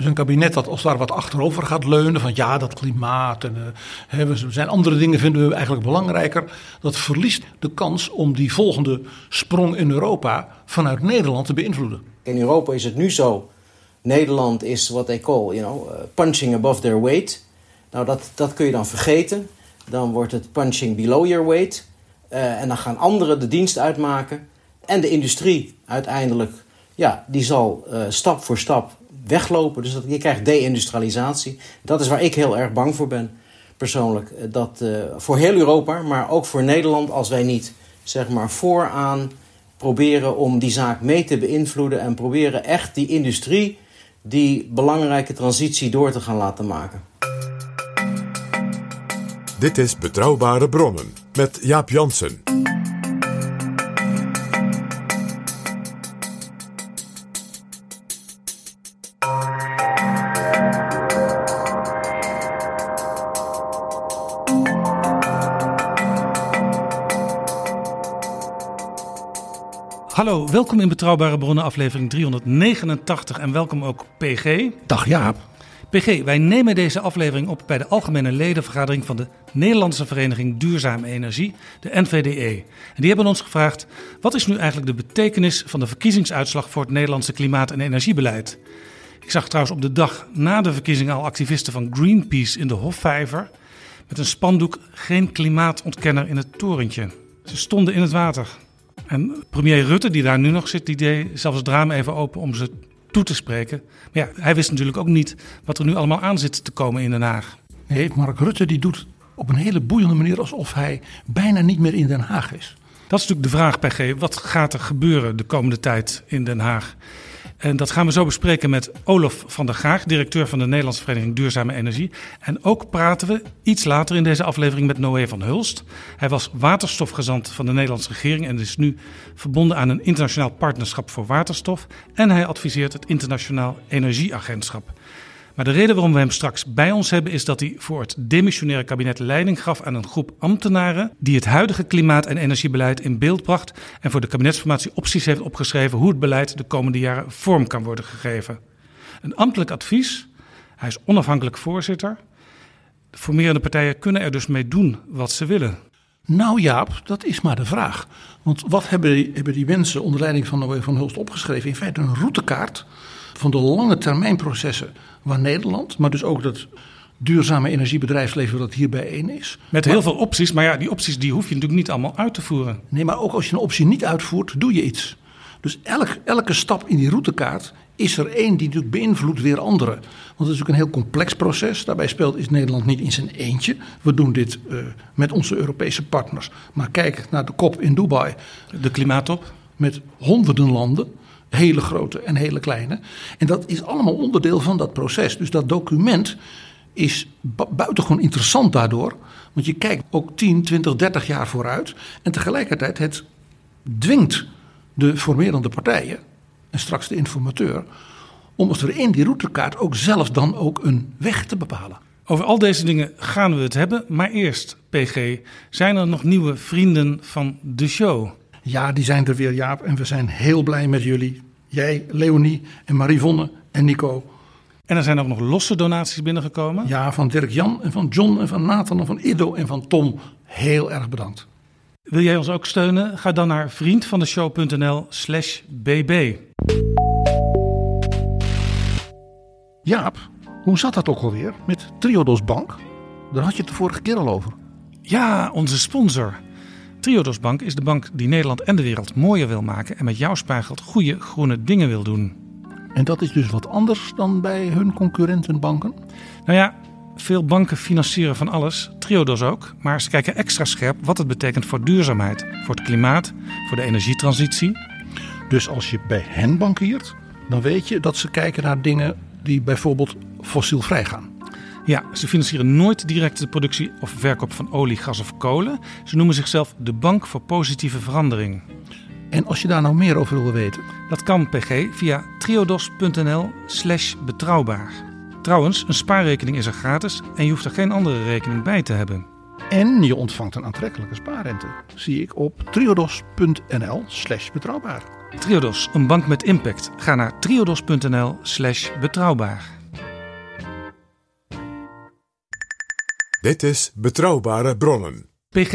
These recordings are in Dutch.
Dus een kabinet dat als daar wat achterover gaat leunen. Van ja, dat klimaat en hè, we zijn andere dingen vinden we eigenlijk belangrijker. Dat verliest de kans om die volgende sprong in Europa vanuit Nederland te beïnvloeden. In Europa is het nu zo. Nederland is wat they call, you know, uh, punching above their weight. Nou, dat, dat kun je dan vergeten. Dan wordt het punching below your weight. Uh, en dan gaan anderen de dienst uitmaken. En de industrie uiteindelijk, ja, die zal stap voor stap weglopen. Dus dat, je krijgt deindustrialisatie. Dat is waar ik heel erg bang voor ben, persoonlijk. Dat uh, voor heel Europa, maar ook voor Nederland, als wij niet zeg maar vooraan proberen om die zaak mee te beïnvloeden en proberen echt die industrie die belangrijke transitie door te gaan laten maken. Dit is Betrouwbare Bronnen met Jaap Jansen. Hallo, welkom in Betrouwbare Bronnen, aflevering 389 en welkom ook PG. Dag Jaap. PG, wij nemen deze aflevering op bij de Algemene Ledenvergadering van de Nederlandse Vereniging Duurzame Energie, de NVDE. En die hebben ons gevraagd: wat is nu eigenlijk de betekenis van de verkiezingsuitslag voor het Nederlandse klimaat- en energiebeleid? Ik zag trouwens op de dag na de verkiezingen al activisten van Greenpeace in de Hofvijver met een spandoek: geen klimaatontkenner in het torentje. Ze stonden in het water. En premier Rutte, die daar nu nog zit, die deed zelfs het raam even open om ze toe te spreken. Maar ja, hij wist natuurlijk ook niet wat er nu allemaal aan zit te komen in Den Haag. Nee, Mark Rutte die doet op een hele boeiende manier alsof hij bijna niet meer in Den Haag is. Dat is natuurlijk de vraag, PG. Wat gaat er gebeuren de komende tijd in Den Haag? En dat gaan we zo bespreken met Olof van der Graag, directeur van de Nederlandse Vereniging Duurzame Energie. En ook praten we iets later in deze aflevering met Noé van Hulst. Hij was waterstofgezant van de Nederlandse regering en is nu verbonden aan een internationaal partnerschap voor waterstof. En hij adviseert het Internationaal Energieagentschap. Maar de reden waarom we hem straks bij ons hebben is dat hij voor het demissionaire kabinet leiding gaf aan een groep ambtenaren die het huidige klimaat- en energiebeleid in beeld bracht en voor de kabinetsformatie opties heeft opgeschreven hoe het beleid de komende jaren vorm kan worden gegeven. Een ambtelijk advies, hij is onafhankelijk voorzitter. De formerende partijen kunnen er dus mee doen wat ze willen. Nou Jaap, dat is maar de vraag. Want wat hebben die, hebben die mensen onder leiding van Noé van Hulst opgeschreven? In feite een routekaart van de lange termijn processen waar Nederland, maar dus ook dat duurzame energiebedrijfsleven dat hier bijeen is. Met heel veel opties, maar ja, die opties die hoef je natuurlijk niet allemaal uit te voeren. Nee, maar ook als je een optie niet uitvoert, doe je iets. Dus elk, elke stap in die routekaart is er één die natuurlijk beïnvloedt weer andere. Want het is ook een heel complex proces. Daarbij speelt is Nederland niet in zijn eentje. We doen dit uh, met onze Europese partners. Maar kijk naar de kop in Dubai. De klimaattop. Met honderden landen. Hele grote en hele kleine. En dat is allemaal onderdeel van dat proces. Dus dat document is buitengewoon interessant daardoor. Want je kijkt ook 10, 20, 30 jaar vooruit. En tegelijkertijd het dwingt de formerende partijen en straks de informateur. om als er in die routekaart ook zelf dan ook een weg te bepalen. Over al deze dingen gaan we het hebben. Maar eerst, PG, zijn er nog nieuwe vrienden van de show? Ja, die zijn er weer, Jaap. En we zijn heel blij met jullie. Jij, Leonie en Marivonne en Nico. En er zijn ook nog losse donaties binnengekomen? Ja, van Dirk Jan en van John en van Nathan en van Ido en van Tom. Heel erg bedankt. Wil jij ons ook steunen? Ga dan naar vriendvandeshow.nl slash bb. Jaap, hoe zat dat ook alweer met Triodos Bank? Daar had je het de vorige keer al over. Ja, onze sponsor. Triodos Bank is de bank die Nederland en de wereld mooier wil maken en met jouw spaargeld goede groene dingen wil doen. En dat is dus wat anders dan bij hun concurrentenbanken? Nou ja, veel banken financieren van alles, Triodos ook, maar ze kijken extra scherp wat het betekent voor duurzaamheid, voor het klimaat, voor de energietransitie. Dus als je bij hen bankiert, dan weet je dat ze kijken naar dingen die bijvoorbeeld fossielvrij gaan. Ja, ze financieren nooit direct de productie of verkoop van olie, gas of kolen. Ze noemen zichzelf de Bank voor Positieve Verandering. En als je daar nou meer over wil weten, Dat kan PG via triodos.nl slash betrouwbaar. Trouwens, een spaarrekening is er gratis en je hoeft er geen andere rekening bij te hebben. en je ontvangt een aantrekkelijke spaarrente, zie ik op triodos.nl slash betrouwbaar. Triodos, een bank met impact. Ga naar triodos.nl slash betrouwbaar. Dit is Betrouwbare Bronnen. PG,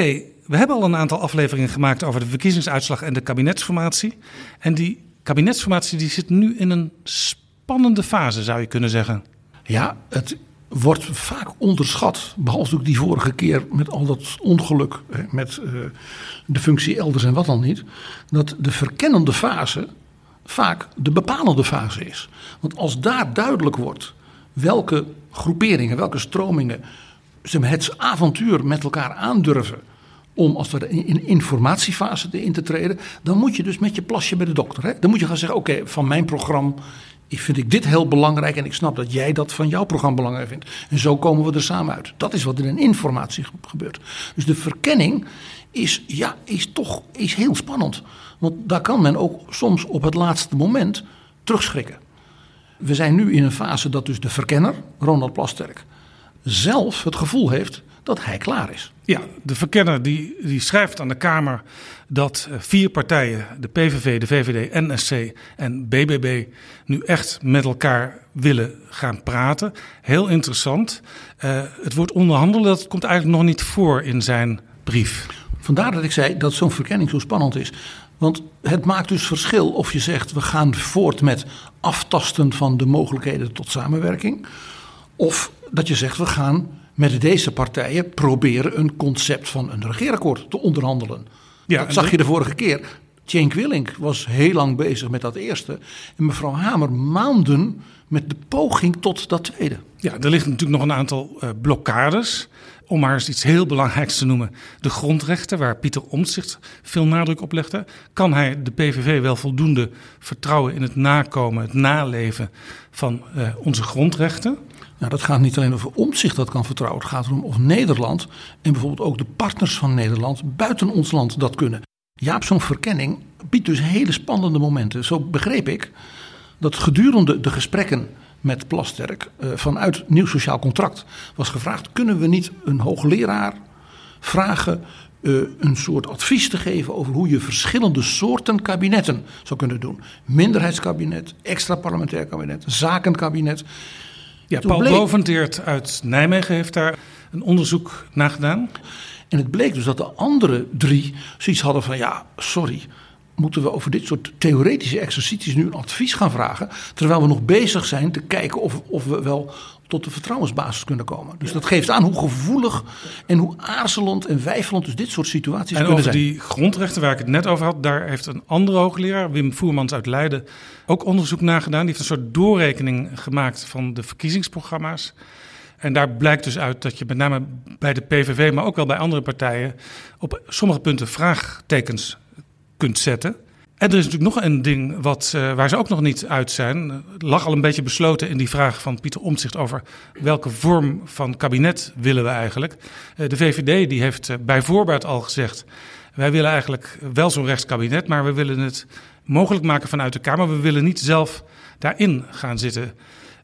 we hebben al een aantal afleveringen gemaakt over de verkiezingsuitslag en de kabinetsformatie. En die kabinetsformatie die zit nu in een spannende fase, zou je kunnen zeggen. Ja, het wordt vaak onderschat, behalve ook die vorige keer met al dat ongeluk hè, met eh, de functie elders en wat dan niet, dat de verkennende fase vaak de bepalende fase is. Want als daar duidelijk wordt welke groeperingen, welke stromingen het avontuur met elkaar aandurven om als ware in in informatiefase in te treden, dan moet je dus met je plasje bij de dokter. Hè? Dan moet je gaan zeggen, oké, van mijn programma vind ik dit heel belangrijk en ik snap dat jij dat van jouw programma belangrijk vindt. En zo komen we er samen uit. Dat is wat in een informatie gebeurt. Dus de verkenning is, ja, is toch is heel spannend. Want daar kan men ook soms op het laatste moment terugschrikken. We zijn nu in een fase dat dus de verkenner, Ronald Plasterk, zelf het gevoel heeft dat hij klaar is. Ja, de verkenner die, die schrijft aan de Kamer dat eh, vier partijen, de PVV, de VVD, NSC en BBB, nu echt met elkaar willen gaan praten. Heel interessant. Uh, het woord onderhandelen, dat komt eigenlijk nog niet voor in zijn brief. Vandaar dat ik zei dat zo'n verkenning zo spannend is. Want het maakt dus verschil of je zegt we gaan voort met aftasten van de mogelijkheden tot samenwerking. Of dat je zegt we gaan met deze partijen proberen een concept van een regeerakkoord te onderhandelen. Ja, dat zag je de vorige keer. Cenk Willink was heel lang bezig met dat eerste. En mevrouw Hamer maanden met de poging tot dat tweede. Ja, er liggen natuurlijk nog een aantal uh, blokkades. Om maar eens iets heel belangrijks te noemen. De grondrechten, waar Pieter Omtzigt veel nadruk op legde. Kan hij de PVV wel voldoende vertrouwen in het nakomen, het naleven van uh, onze grondrechten? Nou, dat gaat niet alleen over omzicht dat kan vertrouwen. Het gaat erom of Nederland en bijvoorbeeld ook de partners van Nederland buiten ons land dat kunnen. Jaap, zo'n verkenning biedt dus hele spannende momenten. Zo begreep ik dat gedurende de gesprekken met Plasterk uh, vanuit Nieuw Sociaal Contract was gevraagd: kunnen we niet een hoogleraar vragen uh, een soort advies te geven over hoe je verschillende soorten kabinetten zou kunnen doen? Minderheidskabinet, extra parlementair kabinet, zakenkabinet. Ja, Paul bleek... Boventeert uit Nijmegen heeft daar een onderzoek naar gedaan. En het bleek dus dat de andere drie zoiets hadden van ja, sorry, moeten we over dit soort theoretische exercities nu een advies gaan vragen, terwijl we nog bezig zijn te kijken of, of we wel tot de vertrouwensbasis kunnen komen. Dus dat geeft aan hoe gevoelig en hoe aarzelend en weifelend dus dit soort situaties en kunnen zijn. En over die grondrechten waar ik het net over had, daar heeft een andere hoogleraar, Wim Voermans uit Leiden, ook onderzoek naar gedaan. Die heeft een soort doorrekening gemaakt van de verkiezingsprogramma's. En daar blijkt dus uit dat je met name bij de PVV, maar ook wel bij andere partijen, op sommige punten vraagtekens kunt zetten. En er is natuurlijk nog een ding wat, uh, waar ze ook nog niet uit zijn. Het lag al een beetje besloten in die vraag van Pieter Omtzigt over welke vorm van kabinet willen we eigenlijk. Uh, de VVD die heeft uh, bij voorbaat al gezegd, wij willen eigenlijk wel zo'n rechtskabinet, maar we willen het mogelijk maken vanuit de Kamer. We willen niet zelf daarin gaan zitten.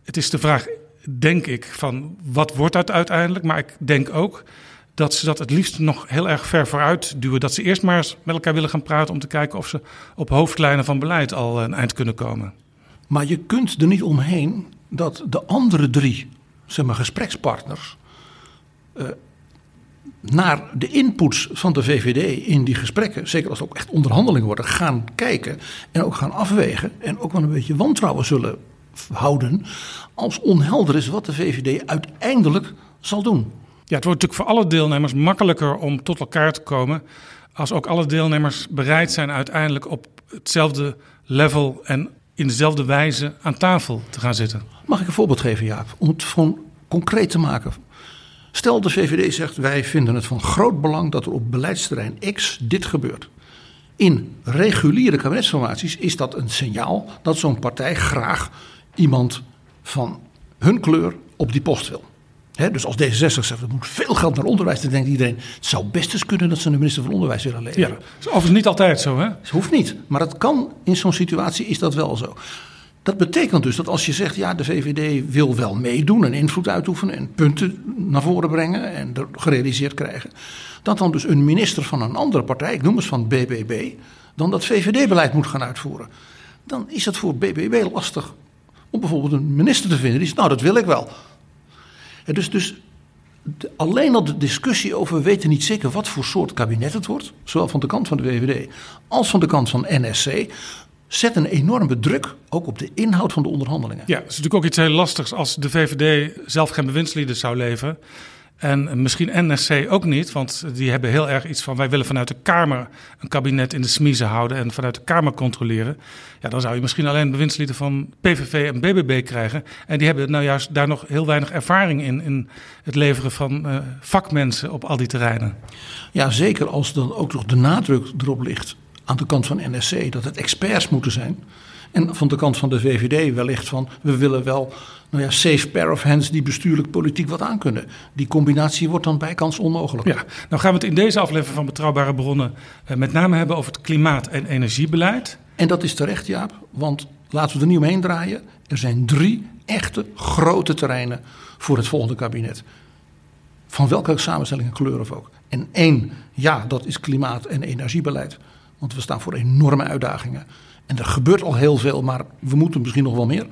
Het is de vraag, denk ik, van wat wordt dat uiteindelijk? Maar ik denk ook dat ze dat het liefst nog heel erg ver vooruit duwen. Dat ze eerst maar met elkaar willen gaan praten om te kijken of ze op hoofdlijnen van beleid al een eind kunnen komen. Maar je kunt er niet omheen dat de andere drie zeg maar, gesprekspartners uh, naar de inputs van de VVD in die gesprekken, zeker als het ook echt onderhandelingen worden, gaan kijken en ook gaan afwegen en ook wel een beetje wantrouwen zullen houden als onhelder is wat de VVD uiteindelijk zal doen. Ja, het wordt natuurlijk voor alle deelnemers makkelijker om tot elkaar te komen. Als ook alle deelnemers bereid zijn uiteindelijk op hetzelfde level en in dezelfde wijze aan tafel te gaan zitten. Mag ik een voorbeeld geven, Jaap? Om het gewoon concreet te maken. Stel de VVD zegt wij vinden het van groot belang dat er op beleidsterrein X dit gebeurt. In reguliere kabinetsformaties is dat een signaal dat zo'n partij graag iemand van hun kleur op die post wil. Dus als D66 zegt, er moet veel geld naar onderwijs, dan denkt iedereen, het zou best eens kunnen dat ze een minister van Onderwijs willen Ja, leveren. dat is overigens niet altijd zo, hè? Het hoeft niet, maar het kan in zo'n situatie is dat wel zo. Dat betekent dus dat als je zegt, ja, de VVD wil wel meedoen en invloed uitoefenen en punten naar voren brengen en er gerealiseerd krijgen, dat dan dus een minister van een andere partij, ik noem eens van BBB, dan dat VVD-beleid moet gaan uitvoeren. Dan is het voor BBB lastig om bijvoorbeeld een minister te vinden die zegt, nou, dat wil ik wel. Dus, dus alleen al de discussie over we weten niet zeker wat voor soort kabinet het wordt, zowel van de kant van de VVD als van de kant van NSC, zet een enorme druk ook op de inhoud van de onderhandelingen. Ja, het is natuurlijk ook iets heel lastigs als de VVD zelf geen bewindslieden zou leveren. En misschien NSC ook niet, want die hebben heel erg iets van... wij willen vanuit de Kamer een kabinet in de smiezen houden en vanuit de Kamer controleren. Ja, dan zou je misschien alleen bewindslieden van PVV en BBB krijgen. En die hebben nou juist daar nog heel weinig ervaring in, in het leveren van eh, vakmensen op al die terreinen. Ja, zeker als dan ook nog de nadruk erop ligt aan de kant van NSC dat het experts moeten zijn. En van de kant van de VVD wellicht van we willen wel nou ja, safe pair of hands die bestuurlijk politiek wat aankunnen. Die combinatie wordt dan bijkans onmogelijk. Ja, nou gaan we het in deze aflevering van Betrouwbare Bronnen eh, met name hebben over het klimaat- en energiebeleid. En dat is terecht, Jaap, want laten we er niet omheen draaien. Er zijn drie echte grote terreinen voor het volgende kabinet. Van welke samenstelling en kleur of ook. En één, ja, dat is klimaat- en energiebeleid. Want we staan voor enorme uitdagingen. En er gebeurt al heel veel, maar we moeten misschien nog wel meer.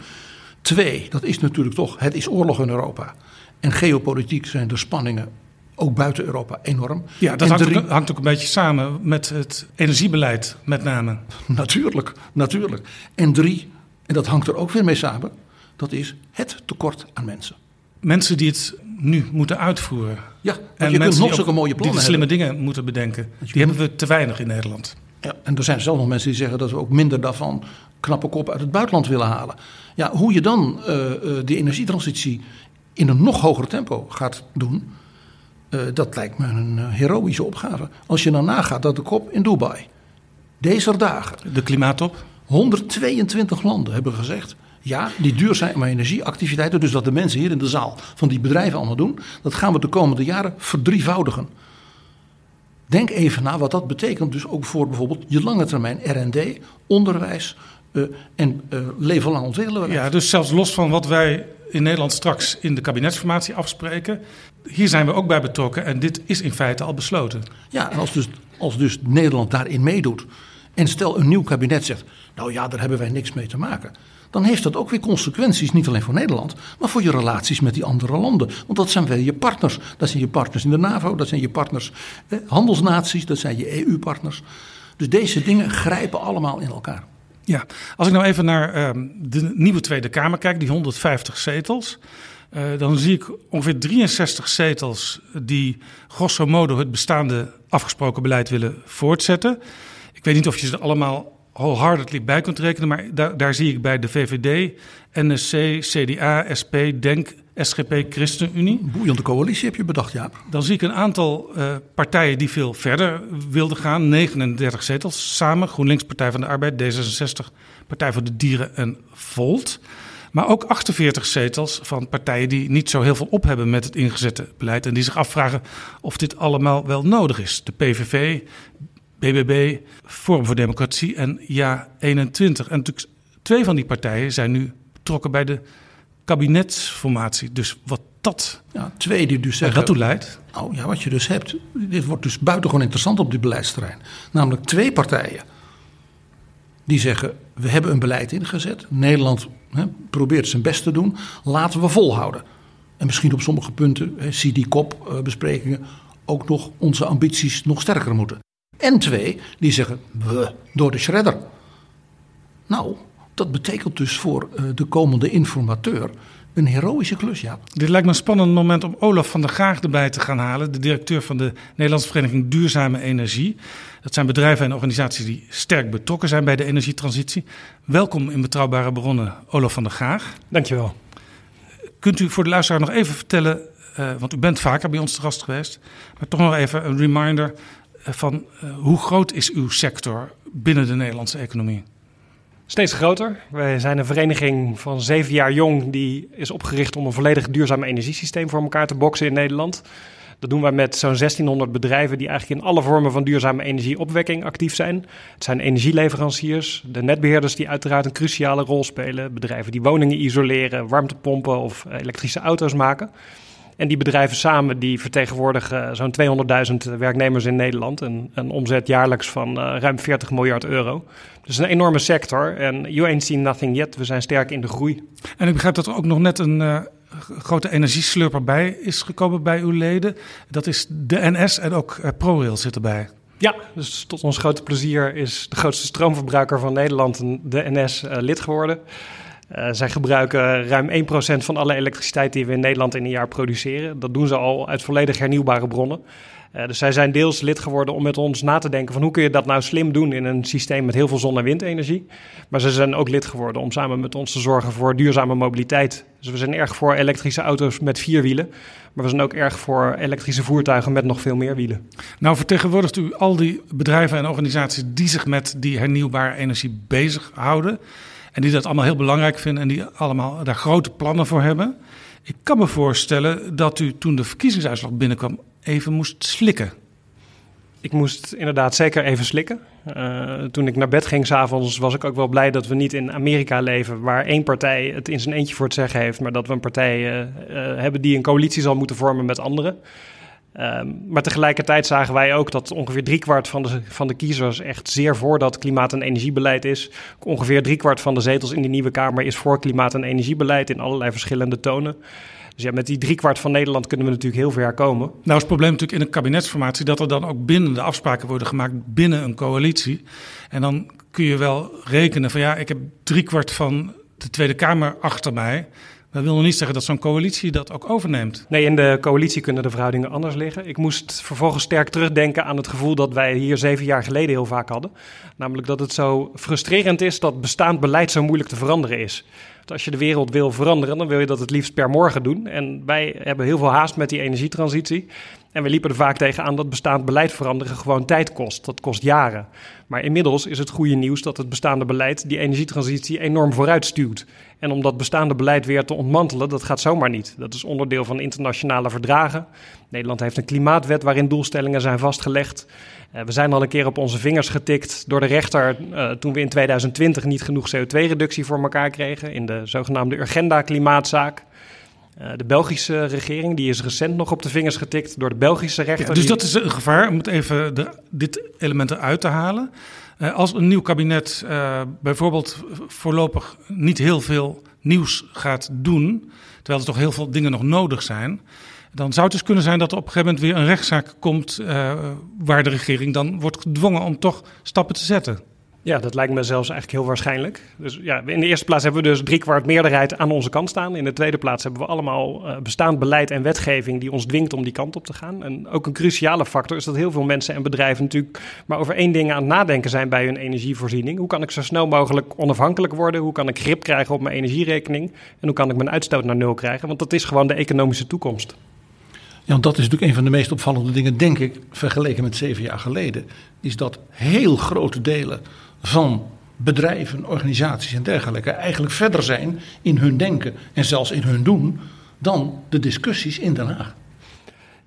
Twee, dat is natuurlijk toch, het is oorlog in Europa. En geopolitiek zijn de spanningen, ook buiten Europa, enorm. Ja, dat hangt, drie- ook, hangt ook een beetje samen met het energiebeleid met name. Natuurlijk, natuurlijk. En drie, en dat hangt er ook weer mee samen, dat is het tekort aan mensen. Mensen die het nu moeten uitvoeren. Ja, En je kunt nog die zulke mooie Die plannen de slimme hebben. dingen moeten bedenken. Die hebben we te weinig in Nederland. Ja, en er zijn zelfs nog mensen die zeggen dat we ook minder daarvan knappe kop uit het buitenland willen halen. Ja, hoe je dan eh, die energietransitie in een nog hoger tempo gaat doen, eh, dat lijkt me een heroïsche opgave. Als je dan nagaat dat de kop in Dubai, deze dagen, De klimaattop. 122 landen hebben gezegd. Ja, die duurzame energieactiviteiten, dus wat de mensen hier in de zaal van die bedrijven allemaal doen, dat gaan we de komende jaren verdrievoudigen. Denk even na wat dat betekent, dus ook voor bijvoorbeeld je lange termijn RD, onderwijs eh, en eh leven lang ontwikkelen. Ja, dus zelfs los van wat wij in Nederland straks in de kabinetsformatie afspreken. Hier zijn we ook bij betrokken en dit is in feite al besloten. Ja, en als dus, als dus Nederland daarin meedoet en stel een nieuw kabinet zegt, nou ja, daar hebben wij niks mee te maken. Dan heeft dat ook weer consequenties, niet alleen voor Nederland, maar voor je relaties met die andere landen. Want dat zijn wel je partners. Dat zijn je partners in de NAVO, dat zijn je partners, eh, handelsnaties, dat zijn je EU-partners. Dus deze dingen grijpen allemaal in elkaar. Ja, als ik nou even naar ehm, de nieuwe Tweede Kamer kijk, die 150 zetels. eh, dan zie ik ongeveer 63 zetels die grosso modo het bestaande afgesproken beleid willen voortzetten. Ik weet niet of je ze allemaal wholeheartedly bij kunt rekenen, maar daar, daar zie ik bij de VVD, NSC, CDA, SP, DENK, SGP, ChristenUnie. Een boeiende coalitie heb je bedacht, Jaap. Dan zie ik een aantal eh, partijen die veel verder wilden gaan. 39 zetels samen. GroenLinks, Partij van de Arbeid, D66, Partij voor de Dieren en Volt. Maar ook 48 zetels van partijen die niet zo heel veel op hebben met het ingezette beleid. En die zich afvragen of dit allemaal wel nodig is. De PVV, BBB, Forum voor Democratie en Ja21. En natuurlijk twee van die partijen zijn nu betrokken bij de kabinetsformatie. Dus wat dat, Ja, twee die dus zeggen... dat toe leidt. Nou ja, wat je dus hebt, dit wordt dus buitengewoon interessant op dit beleidsterrein. Namelijk twee partijen die zeggen, we hebben een beleid ingezet. Nederland hè, probeert zijn best te doen, laten we volhouden. En misschien op sommige punten, hè, zie die kopbesprekingen, ook nog onze ambities nog sterker moeten. En twee die zeggen, we, door de shredder. Nou, dat betekent dus voor eh, de komende informateur een heroïsche klus, ja. Dit lijkt me een spannend moment om Olaf van der Gaag erbij te gaan halen, de directeur van de Nederlandse Vereniging Duurzame Energie. Dat zijn bedrijven en organisaties die sterk betrokken zijn bij de energietransitie. Welkom in Betrouwbare Bronnen, Olaf van der Gaag. Dankjewel. Kunt u voor de luisteraar nog even vertellen, eh, want u bent vaker bij ons te gast geweest, maar toch nog even een reminder van eh, hoe groot is uw sector binnen de Nederlandse economie? Steeds groter. Wij zijn een vereniging van zeven jaar jong die is opgericht om een volledig duurzaam energiesysteem voor elkaar te boksen in Nederland. Dat doen wij met zo'n 1600 bedrijven die eigenlijk in alle vormen van duurzame energieopwekking actief zijn. Het zijn energieleveranciers, de netbeheerders die uiteraard een cruciale rol spelen, bedrijven die woningen isoleren, warmtepompen of elektrische auto's maken. En die bedrijven samen die vertegenwoordigen zo'n 200.000 werknemers in Nederland. En een omzet jaarlijks van uh, ruim 40 miljard euro. Dus een enorme sector. En you ain't seen nothing yet. We zijn sterk in de groei. En ik begrijp dat er ook nog net een uh, grote energieslurper bij is gekomen bij uw leden. Dat is de NS en ook uh, ProRail zit erbij. Ja, dus tot ons grote plezier is de grootste stroomverbruiker van Nederland de NS lid geworden. Uh, zij gebruiken ruim 1% van alle elektriciteit die we in Nederland in een jaar produceren. Dat doen ze al uit volledig hernieuwbare bronnen. Uh, dus zij zijn deels lid geworden om met ons na te denken van hoe kun je dat nou slim doen in een systeem met heel veel zon- en windenergie. Maar ze zijn ook lid geworden om samen met ons te zorgen voor duurzame mobiliteit. Dus we zijn erg voor elektrische auto's met vier wielen. Maar we zijn ook erg voor elektrische voertuigen met nog veel meer wielen. Nou vertegenwoordigt u al die bedrijven en organisaties die zich met die hernieuwbare energie bezighouden. En die dat allemaal heel belangrijk vinden en die allemaal daar grote plannen voor hebben. Ik kan me voorstellen dat u toen de verkiezingsuitslag binnenkwam even moest slikken. Ik moest inderdaad zeker even slikken. Uh, toen ik naar bed ging s'avonds was ik ook wel blij dat we niet in Amerika leven... waar één partij het in zijn eentje voor het zeggen heeft... maar dat we een partij uh, uh, hebben die een coalitie zal moeten vormen met anderen. Um, maar tegelijkertijd zagen wij ook dat ongeveer driekwart van de, van de kiezers echt zeer voor dat klimaat- en energiebeleid is. Ongeveer driekwart van de zetels in de Nieuwe Kamer is voor klimaat- en energiebeleid in allerlei verschillende tonen. Dus ja, met die driekwart van Nederland kunnen we natuurlijk heel ver komen. Nou is het probleem natuurlijk in een kabinetsformatie dat er dan ook binnen de afspraken worden gemaakt binnen een coalitie. En dan kun je wel rekenen van ja, ik heb driekwart van de Tweede Kamer achter mij. Dat wil nog niet zeggen dat zo'n coalitie dat ook overneemt. Nee, in de coalitie kunnen de verhoudingen anders liggen. Ik moest vervolgens sterk terugdenken aan het gevoel dat wij hier zeven jaar geleden heel vaak hadden. Namelijk dat het zo frustrerend is dat bestaand beleid zo moeilijk te veranderen is. Als je de wereld wil veranderen, dan wil je dat het liefst per morgen doen. En wij hebben heel veel haast met die energietransitie. En we liepen er vaak tegenaan dat bestaand beleid veranderen gewoon tijd kost. Dat kost jaren. Maar inmiddels is het goede nieuws dat het bestaande beleid die energietransitie enorm vooruitstuwt. En om dat bestaande beleid weer te ontmantelen, dat gaat zomaar niet. Dat is onderdeel van internationale verdragen. Nederland heeft een klimaatwet waarin doelstellingen zijn vastgelegd. Uh, we zijn al een keer op onze vingers getikt door de rechter uh, toen we in 2020 niet genoeg CO2-reductie voor elkaar kregen in de zogenaamde Urgenda-klimaatzaak. Uh, de Belgische regering die is recent nog op de vingers getikt door de Belgische rechter. Ja, dus die... dat is een gevaar om het even de, dit element eruit te halen. Uh, als een nieuw kabinet uh, bijvoorbeeld voorlopig niet heel veel nieuws gaat doen, terwijl er toch heel veel dingen nog nodig zijn, dan zou het dus kunnen zijn dat er op een gegeven moment weer een rechtszaak komt waar de regering dan wordt gedwongen om toch stappen te zetten. Ja, dat lijkt me zelfs eigenlijk heel waarschijnlijk. Dus ja, in de eerste plaats hebben we dus driekwart meerderheid aan onze kant staan. In de tweede plaats hebben we allemaal uh, bestaand beleid en wetgeving die ons dwingt om die kant op te gaan. En ook een cruciale factor is dat heel veel mensen en bedrijven natuurlijk maar over één ding aan het nadenken zijn bij hun energievoorziening. Hoe kan ik zo snel mogelijk onafhankelijk worden? Hoe kan ik grip krijgen op mijn energierekening? En hoe kan ik mijn uitstoot naar nul krijgen? Want dat is gewoon de economische toekomst. Ja, want dat is natuurlijk een van de meest opvallende dingen, denk ik, vergeleken met zeven jaar geleden. Is dat heel grote delen van bedrijven, organisaties en dergelijke eigenlijk verder zijn in hun denken en zelfs in hun doen dan de discussies in Den Haag.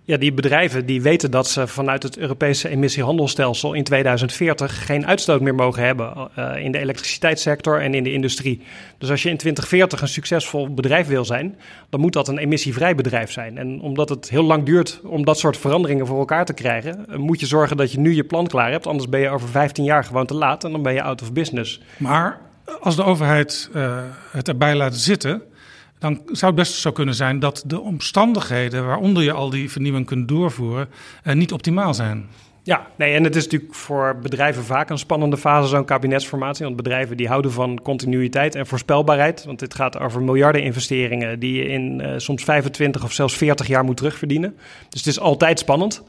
Ja, die bedrijven die weten dat ze vanuit het Europese emissiehandelsstelsel in 2040 geen uitstoot meer mogen hebben uh, in de elektriciteitssector en in de industrie. Dus als je in 2040 een succesvol bedrijf wil zijn, dan moet dat een emissievrij bedrijf zijn. En omdat het heel lang duurt om dat soort veranderingen voor elkaar te krijgen, uh, moet je zorgen dat je nu je plan klaar hebt. Anders ben je over 15 jaar gewoon te laat en dan ben je out of business. Maar als de overheid uh, het erbij laat zitten dan zou het best zo kunnen zijn dat de omstandigheden waaronder je al die vernieuwing kunt doorvoeren uh, niet optimaal zijn. Ja, nee, en het is natuurlijk voor bedrijven vaak een spannende fase, zo'n kabinetsformatie. Want bedrijven die houden van continuïteit en voorspelbaarheid. Want dit gaat over miljarden investeringen die je in uh, soms 25 of zelfs 40 jaar moet terugverdienen. Dus het is altijd spannend.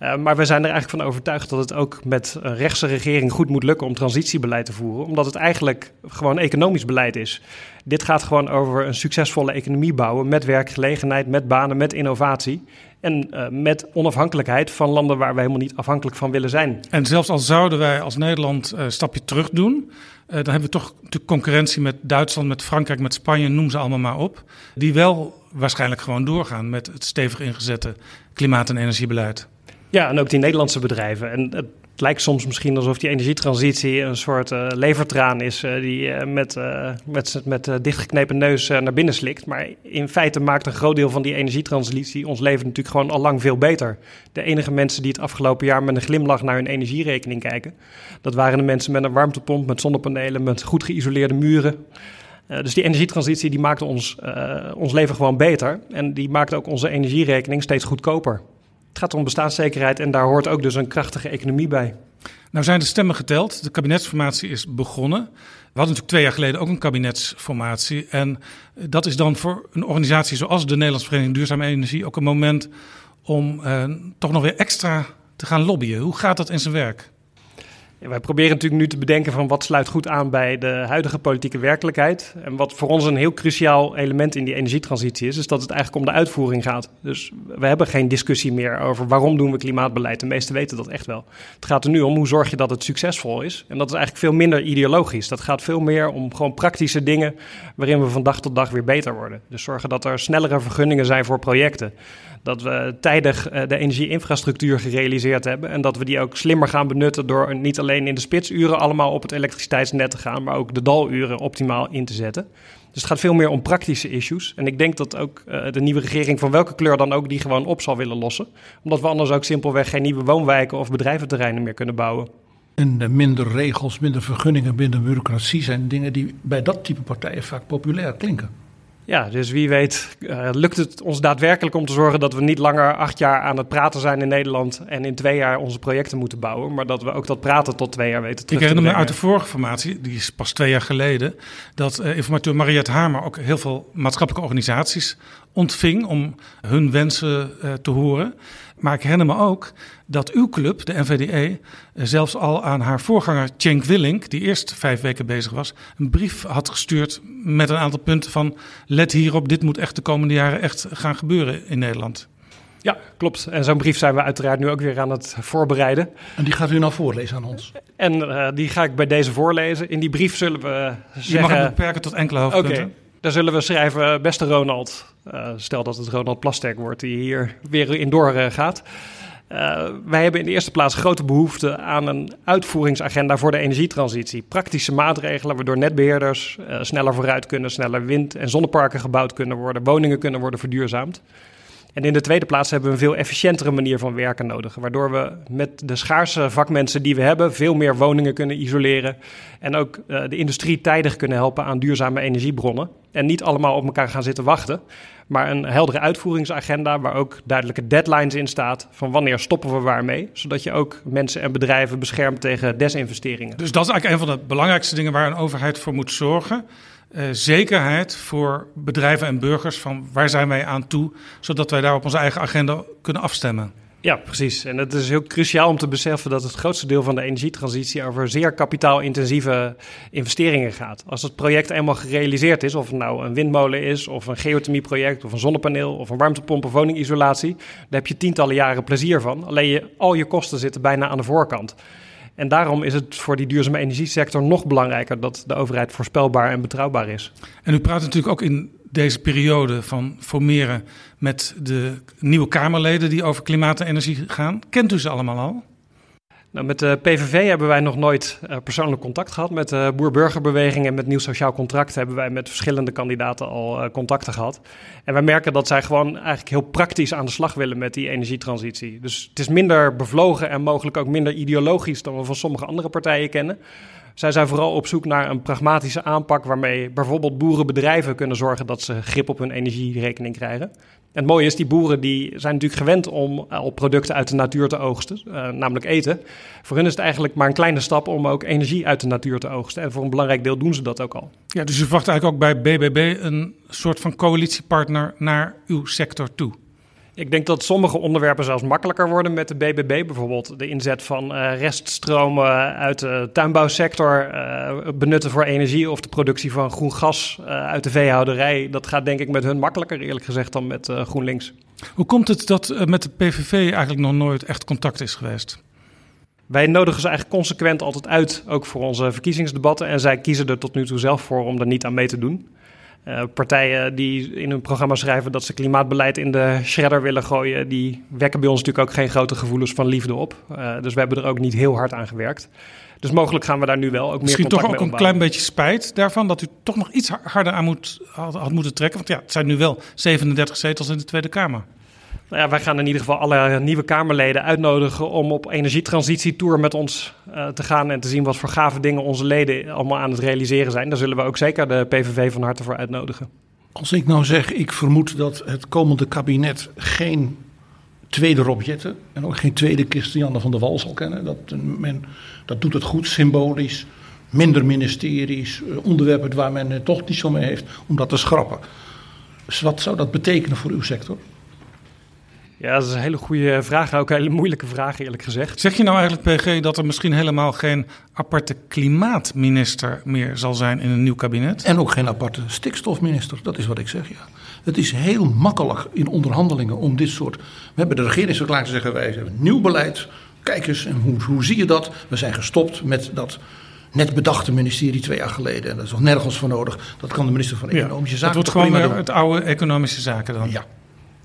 Uh, maar we zijn er eigenlijk van overtuigd dat het ook met een rechtse regering goed moet lukken om transitiebeleid te voeren. Omdat het eigenlijk gewoon economisch beleid is. Dit gaat gewoon over een succesvolle economie bouwen met werkgelegenheid, met banen, met innovatie. En uh, met onafhankelijkheid van landen waar wij helemaal niet afhankelijk van willen zijn. En zelfs al zouden wij als Nederland een uh, stapje terug doen, dan hebben we toch de concurrentie met Duitsland, met Frankrijk, met Spanje, noem ze allemaal maar op. Die wel waarschijnlijk gewoon doorgaan met het stevig ingezette klimaat- en energiebeleid. Ja, en ook die Nederlandse bedrijven. En het lijkt soms misschien alsof die energietransitie een soort uh, levertraan is uh, die uh, met, met, met dichtgeknepen neus naar binnen slikt. Maar in feite maakt een groot deel van die energietransitie ons leven natuurlijk gewoon al lang veel beter. De enige mensen die het afgelopen jaar met een glimlach naar hun energierekening kijken, dat waren de mensen met een warmtepomp, met zonnepanelen, met goed geïsoleerde muren. dus die energietransitie die maakt ons, ons leven gewoon beter. En die maakt ook onze energierekening steeds goedkoper. Het gaat om bestaanszekerheid en daar hoort ook dus een krachtige economie bij. Nou zijn de stemmen geteld. De kabinetsformatie is begonnen. We hadden natuurlijk twee jaar geleden ook een kabinetsformatie. En dat is dan voor een organisatie zoals de Nederlandse Vereniging Duurzame Energie ook een moment om eh, toch nog weer extra te gaan lobbyen. Hoe gaat dat in zijn werk? Wij proberen natuurlijk nu te bedenken van wat sluit goed aan bij de huidige politieke werkelijkheid. En wat voor ons een heel cruciaal element in die energietransitie is, is dat het eigenlijk om de uitvoering gaat. Dus we hebben geen discussie meer over waarom doen we klimaatbeleid. De meesten weten dat echt wel. Het gaat er nu om hoe zorg je dat het succesvol is. En dat is eigenlijk veel minder ideologisch. Dat gaat veel meer om gewoon praktische dingen waarin we van dag tot dag weer beter worden. Dus zorgen dat er snellere vergunningen zijn voor projecten dat we tijdig uh, de energieinfrastructuur gerealiseerd hebben. En dat we die ook slimmer gaan benutten door niet alleen in de spitsuren allemaal op het elektriciteitsnet te gaan, maar ook de daluren optimaal in te zetten. Dus het gaat veel meer om praktische issues. En ik denk dat ook uh, de nieuwe regering, van welke kleur dan ook, die gewoon op zal willen lossen. Omdat we anders ook simpelweg geen nieuwe woonwijken of bedrijventerreinen meer kunnen bouwen. En minder regels, minder vergunningen, minder bureaucratie zijn dingen die bij dat type partijen vaak populair klinken. Ja, dus wie weet uh, lukt het ons daadwerkelijk om te zorgen dat we niet langer acht jaar aan het praten zijn in Nederland en in twee jaar onze projecten moeten bouwen, maar dat we ook dat praten tot twee jaar weten terug Ik herinner me uit de vorige formatie, die is pas twee jaar geleden, dat uh, informateur Mariette Hamer ook heel veel maatschappelijke organisaties ontving om hun wensen uh, te horen. Maar ik herinner me ook dat uw club, de NVDE, zelfs al aan haar voorganger Cenk Willink, die eerst vijf weken bezig was, een brief had gestuurd met een aantal punten van let hierop, dit moet echt de komende jaren echt gaan gebeuren in Nederland. Ja, klopt. En zo'n brief zijn we uiteraard nu ook weer aan het voorbereiden. En die gaat u nou voorlezen aan ons? En uh, die ga ik bij deze voorlezen. In die brief zullen we zeggen... Je mag het beperken tot enkele hoofdpunten. Okay. Daar zullen we schrijven, beste Ronald, uh, stel dat het Ronald Plasterk wordt die hier weer in door uh, gaat. Wij hebben in de eerste plaats grote behoefte aan een uitvoeringsagenda voor de energietransitie. Praktische maatregelen waardoor netbeheerders sneller vooruit kunnen, sneller wind- en zonneparken gebouwd kunnen worden, woningen kunnen worden verduurzaamd. En in de tweede plaats hebben we een veel efficiëntere manier van werken nodig. Waardoor we met de schaarse vakmensen die we hebben veel meer woningen kunnen isoleren. En ook uh, de industrie tijdig kunnen helpen aan duurzame energiebronnen. En niet allemaal op elkaar gaan zitten wachten. Maar een heldere uitvoeringsagenda waar ook duidelijke deadlines in staat. Van wanneer stoppen we waarmee. Zodat je ook mensen en bedrijven beschermt tegen desinvesteringen. Dus dat is eigenlijk een van de belangrijkste dingen waar een overheid voor moet zorgen. Uh, zekerheid voor bedrijven en burgers van waar zijn wij aan toe, zodat wij daar op onze eigen agenda kunnen afstemmen. Ja, precies. En het is heel cruciaal om te beseffen dat het grootste deel van de energietransitie over zeer kapitaalintensieve investeringen gaat. Als het project eenmaal gerealiseerd is, of het nou een windmolen is, of een geothermieproject, of een zonnepaneel, of een warmtepomp of woningisolatie, daar heb je tientallen jaren plezier van. Alleen je, al je kosten zitten bijna aan de voorkant. En daarom is het voor die duurzame energiesector nog belangrijker dat de overheid voorspelbaar en betrouwbaar is. En u praat natuurlijk ook in deze periode van formeren met de nieuwe Kamerleden die over klimaat en energie gaan. Kent u ze allemaal al? Nou, met de PVV hebben wij nog nooit uh, persoonlijk contact gehad. Met de Boer-Burgerbeweging en met Nieuw Sociaal Contract hebben wij met verschillende kandidaten al contacten gehad. En wij merken dat zij gewoon eigenlijk heel praktisch aan de slag willen met die energietransitie. Dus het is minder bevlogen en mogelijk ook minder ideologisch dan we van sommige andere partijen kennen. Zij zijn vooral op zoek naar een pragmatische aanpak waarmee bijvoorbeeld boerenbedrijven kunnen zorgen dat ze grip op hun energierekening krijgen. En het mooie is, die boeren die zijn natuurlijk gewend om al producten uit de natuur te oogsten, uh, namelijk eten. Voor hen is het eigenlijk maar een kleine stap om ook energie uit de natuur te oogsten. En voor een belangrijk deel doen ze dat ook al. Ja, dus u verwacht eigenlijk ook bij BBB een soort van coalitiepartner naar uw sector toe? Ik denk dat sommige onderwerpen zelfs makkelijker worden met de BBB. Bijvoorbeeld de inzet van uh, reststromen uit de tuinbouwsector uh, benutten voor energie of de productie van groen gas uh, uit de veehouderij. Dat gaat denk ik met hun makkelijker eerlijk gezegd dan met GroenLinks. Hoe komt het dat met de PVV eigenlijk nog nooit echt contact is geweest? Wij nodigen ze eigenlijk consequent altijd uit, ook voor onze verkiezingsdebatten. En zij kiezen er tot nu toe zelf voor om er niet aan mee te doen. Uh, partijen die in hun programma schrijven dat ze klimaatbeleid in de shredder willen gooien, die wekken bij ons natuurlijk ook geen grote gevoelens van liefde op. Uh, dus we hebben er ook niet heel hard aan gewerkt. Dus mogelijk gaan we daar nu wel ook Misschien meer toch ook een klein beetje spijt daarvan dat u toch nog iets harder aan moet, had, had moeten trekken. Want ja, het zijn nu wel 37 zetels in de Tweede Kamer. Nou wij gaan in ieder geval alle nieuwe Kamerleden uitnodigen om op energietransitietour met ons uh, te gaan en te zien wat voor gave dingen onze leden allemaal aan het realiseren zijn. Daar zullen we ook zeker de PVV van harte voor uitnodigen. Als ik nou zeg, ik vermoed dat het komende kabinet geen tweede Rob Jetten en ook geen tweede Christiane van der Wal zal kennen. Dat, men, dat doet het goed, symbolisch, minder ministeries, eh, onderwerpen waar men toch niet zo mee heeft, om dat te schrappen. Dus wat zou dat betekenen voor uw sector? Ja, dat is een hele goede vraag. Ook een hele moeilijke vraag, eerlijk gezegd. Zeg je nou eigenlijk, PG, dat er misschien helemaal geen aparte klimaatminister meer zal zijn in een nieuw kabinet? En ook geen aparte stikstofminister, dat is wat ik zeg, ja. Het is heel makkelijk in onderhandelingen om dit soort. We hebben de regeringsverklaring te zeggen: wij hebben nieuw beleid. Kijk eens, en hoe, hoe zie je dat? We zijn gestopt met dat net bedachte ministerie twee jaar geleden. En dat is nog nergens voor nodig. Dat kan de minister van Economische Zaken. Het wordt gewoon het oude economische zaken dan. Ja.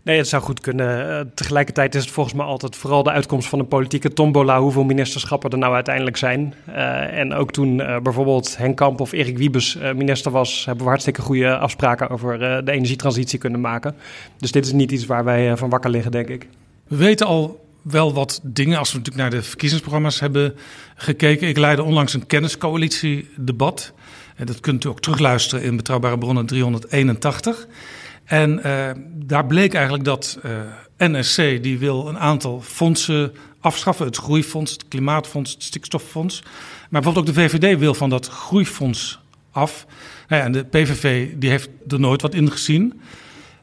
Nee, het zou goed kunnen. Uh, tegelijkertijd is het volgens mij altijd vooral de uitkomst van een politieke tombola hoeveel ministerschappen er nou uiteindelijk zijn. Uh, en ook toen uh, bijvoorbeeld Henk Kamp of Erik Wiebes minister was, hebben we hartstikke goede afspraken over de energietransitie kunnen maken. Dus dit is niet iets waar wij van wakker liggen, denk ik. We weten al wel wat dingen als we natuurlijk naar de verkiezingsprogramma's hebben gekeken. Ik leidde onlangs een kenniscoalitie-debat. En dat kunt u ook terugluisteren in Betrouwbare Bronnen 381. En uh, daar bleek eigenlijk dat uh, NSC die wil een aantal fondsen afschaffen. Het Groeifonds, het Klimaatfonds, het Stikstoffonds. Maar bijvoorbeeld ook de VVD wil van dat Groeifonds af. Nou ja, en de PVV die heeft er nooit wat in gezien.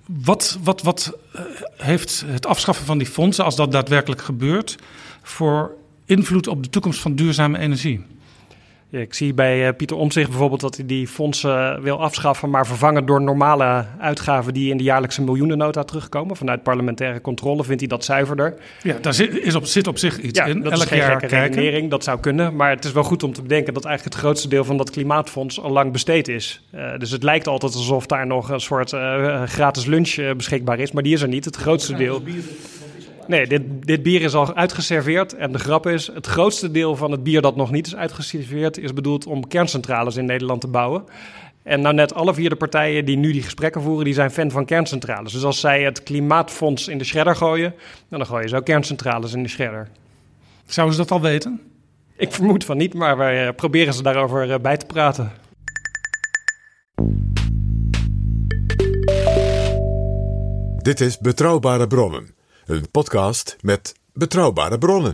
Wat, wat, wat uh, heeft het afschaffen van die fondsen, als dat daadwerkelijk gebeurt, voor invloed op de toekomst van duurzame energie? Ik zie bij uh, Pieter Omtzigt bijvoorbeeld dat hij die fondsen wil afschaffen, maar vervangen door normale uitgaven die in de jaarlijkse miljoenennota terugkomen. Vanuit parlementaire controle vindt hij dat zuiverder. Ja, daar zit, is op, zit op zich iets ja, in. Dat Elk is geen jaar gekke redenering, dat zou kunnen. Maar het is wel goed om te bedenken dat eigenlijk het grootste deel van dat klimaatfonds al lang besteed is. Uh, dus het lijkt altijd alsof daar nog een soort uh, gratis lunch beschikbaar is, maar die is er niet. Het grootste deel. Nee, dit, dit, bier is al uitgeserveerd. En de grap is, het grootste deel van het bier dat nog niet is uitgeserveerd... is bedoeld om kerncentrales in Nederland te bouwen. En nou net alle vier de partijen die nu die gesprekken voeren... die zijn fan van kerncentrales. Dus als zij het klimaatfonds in de shredder gooien... dan gooien ze ook kerncentrales in de shredder. Zouden ze dat al weten? Ik vermoed van niet, maar wij proberen ze daarover bij te praten. Dit is Betrouwbare Bronnen. Een podcast met betrouwbare bronnen.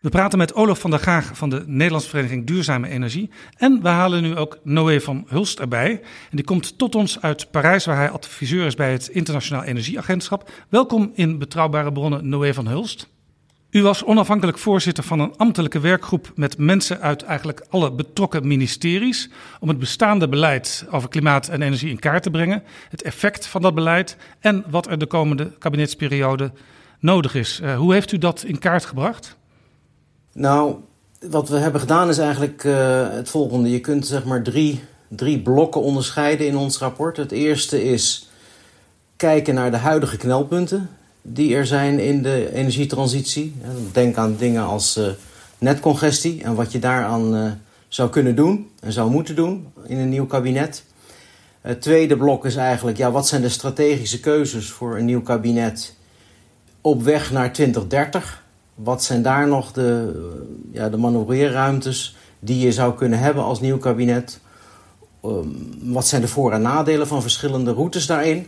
We praten met Olaf van der Gaag van de Nederlandse Vereniging Duurzame Energie. En we halen nu ook Noé van Hulst erbij. En die komt tot ons uit Parijs, waar hij adviseur is bij het Internationaal Energieagentschap. Welkom in Betrouwbare Bronnen, Noé van Hulst. U was onafhankelijk voorzitter van een ambtelijke werkgroep met mensen uit eigenlijk alle betrokken ministeries om het bestaande beleid over klimaat en energie in kaart te brengen, het effect van dat beleid en wat er de komende kabinetsperiode nodig is. Uh, hoe heeft u dat in kaart gebracht? Nou, wat we hebben gedaan is eigenlijk uh, het volgende. Je kunt zeg maar drie, drie blokken onderscheiden in ons rapport. Het eerste is kijken naar de huidige knelpunten die er zijn in de energietransitie. Denk aan dingen als uh, netcongestie en wat je daaraan uh, zou kunnen doen en zou moeten doen in een nieuw kabinet. Het tweede blok is eigenlijk, ja, wat zijn de strategische keuzes voor een nieuw kabinet op weg naar 2030? Wat zijn daar nog de, uh, ja, de manoeuvreerruimtes die je zou kunnen hebben als nieuw kabinet? Um, wat zijn de voor- en nadelen van verschillende routes daarin?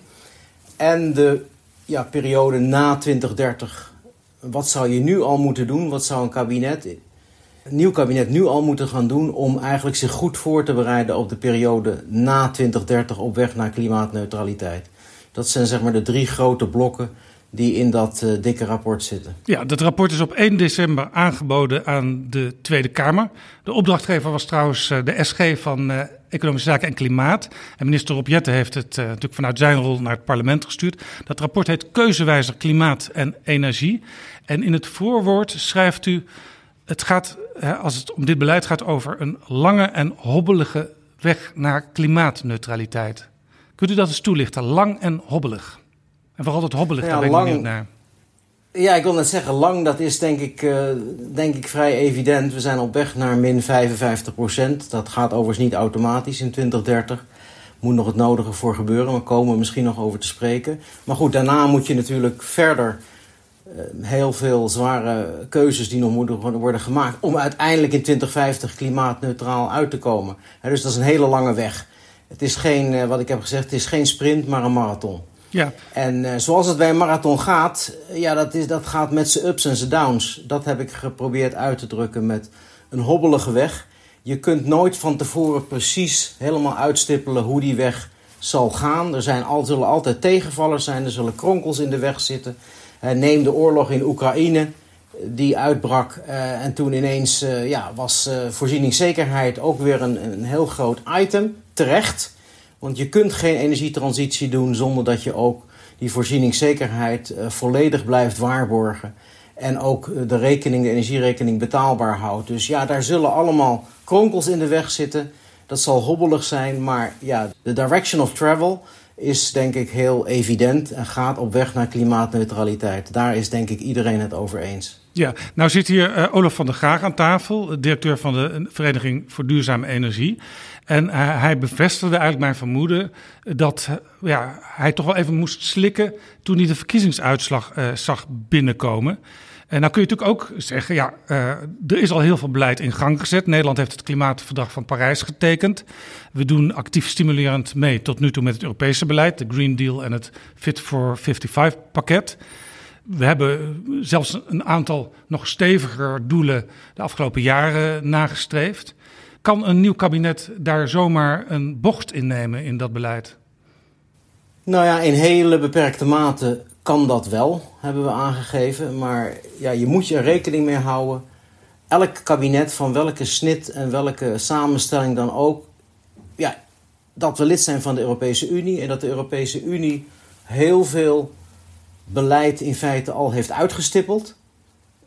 En de ja, periode na 2030. Wat zou je nu al moeten doen? Wat zou een kabinet, een nieuw kabinet nu al moeten gaan doen om eigenlijk zich goed voor te bereiden op de periode na 2030 op weg naar klimaatneutraliteit? Dat zijn zeg maar de drie grote blokken die in dat uh, dikke rapport zitten. Ja, dat rapport is op 1 december aangeboden aan de Tweede Kamer. De opdrachtgever was trouwens uh, de SG van uh, Economische Zaken en Klimaat. En minister Rob Jette heeft het natuurlijk vanuit zijn rol naar het parlement gestuurd. Dat rapport heet Keuzewijzer Klimaat en Energie. En in het voorwoord schrijft u... Het gaat, als het om dit beleid gaat, over een lange en hobbelige weg naar klimaatneutraliteit. Kunt u dat eens toelichten? Lang en hobbelig. En vooral het hobbelig, ja, daar ben ik lang, naar. Ja, ik wil net zeggen, lang, dat is denk ik, uh, denk ik vrij evident. We zijn op weg naar min 55 procent. Dat gaat overigens niet automatisch in 2030. Moet nog het nodige voor gebeuren, maar komen we misschien nog over te spreken. Maar goed, daarna moet je natuurlijk verder uh, heel veel zware keuzes die nog moeten worden gemaakt... om uiteindelijk in 2050 klimaatneutraal uit te komen. dus dat is een hele lange weg. Het is geen, uh, wat ik heb gezegd, het is geen sprint, maar een marathon. Ja. En uh, zoals het bij een marathon gaat, ja, dat, is, dat gaat met zijn ups en zijn downs. Dat heb ik geprobeerd uit te drukken met een hobbelige weg. Je kunt nooit van tevoren precies helemaal uitstippelen hoe die weg zal gaan. Er zijn zullen altijd tegenvallers zijn, er zullen kronkels in de weg zitten. Uh, neem de oorlog in Oekraïne, die uitbrak. En toen ineens ja, was voorzieningszekerheid ook weer een, een heel groot item, terecht. Want je kunt geen energietransitie doen zonder dat je ook die voorzieningszekerheid uh, volledig blijft waarborgen. En ook uh, de rekening, de energierekening betaalbaar houdt. Dus ja, daar zullen allemaal kronkels in de weg zitten. Dat zal hobbelig zijn, maar ja, de direction of travel is denk ik heel evident en gaat op weg naar klimaatneutraliteit. Daar is denk ik iedereen het over eens. Ja, nou zit hier uh, Olaf van der Graag aan tafel, directeur van de Vereniging voor Duurzame Energie. En uh, hij bevestigde eigenlijk mijn vermoeden dat uh, ja, hij toch wel even moest slikken toen hij de verkiezingsuitslag zag binnenkomen. En nou kun je natuurlijk ook zeggen, ja, er is al heel veel beleid in gang gezet. Nederland heeft het klimaatverdrag van Parijs getekend. We doen actief stimulerend mee tot nu toe met het Europese beleid, de Green Deal en het Fit for 55 pakket. We hebben zelfs een aantal nog steviger doelen de afgelopen jaren nagestreefd. Kan een nieuw kabinet daar zomaar een bocht in nemen in dat beleid? Nou ja, in hele beperkte mate kan dat wel, hebben we aangegeven. Maar ja, je moet je er rekening mee houden. Elk kabinet, van welke snit en welke samenstelling dan ook, ja, dat we lid zijn van de Europese Unie en dat de Europese Unie heel veel beleid in feite al heeft uitgestippeld.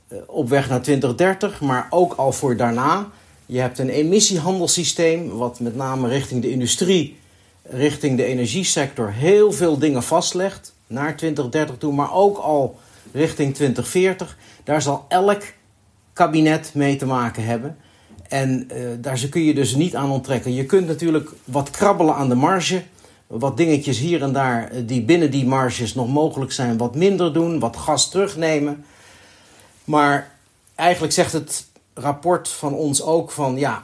Eh, op weg naar 2030, maar ook al voor daarna. Je hebt een emissiehandelssysteem, wat met name richting de industrie, richting de energiesector heel veel dingen vastlegt. Naar 2030 toe, maar ook al richting 2040. Daar zal elk kabinet mee te maken hebben. En uh, daar kun je dus niet aan onttrekken. Je kunt natuurlijk wat krabbelen aan de marge wat dingetjes hier en daar eh, die binnen die marges nog mogelijk zijn, wat minder doen, wat gas terugnemen. Maar eigenlijk zegt het rapport van ons ook van ja,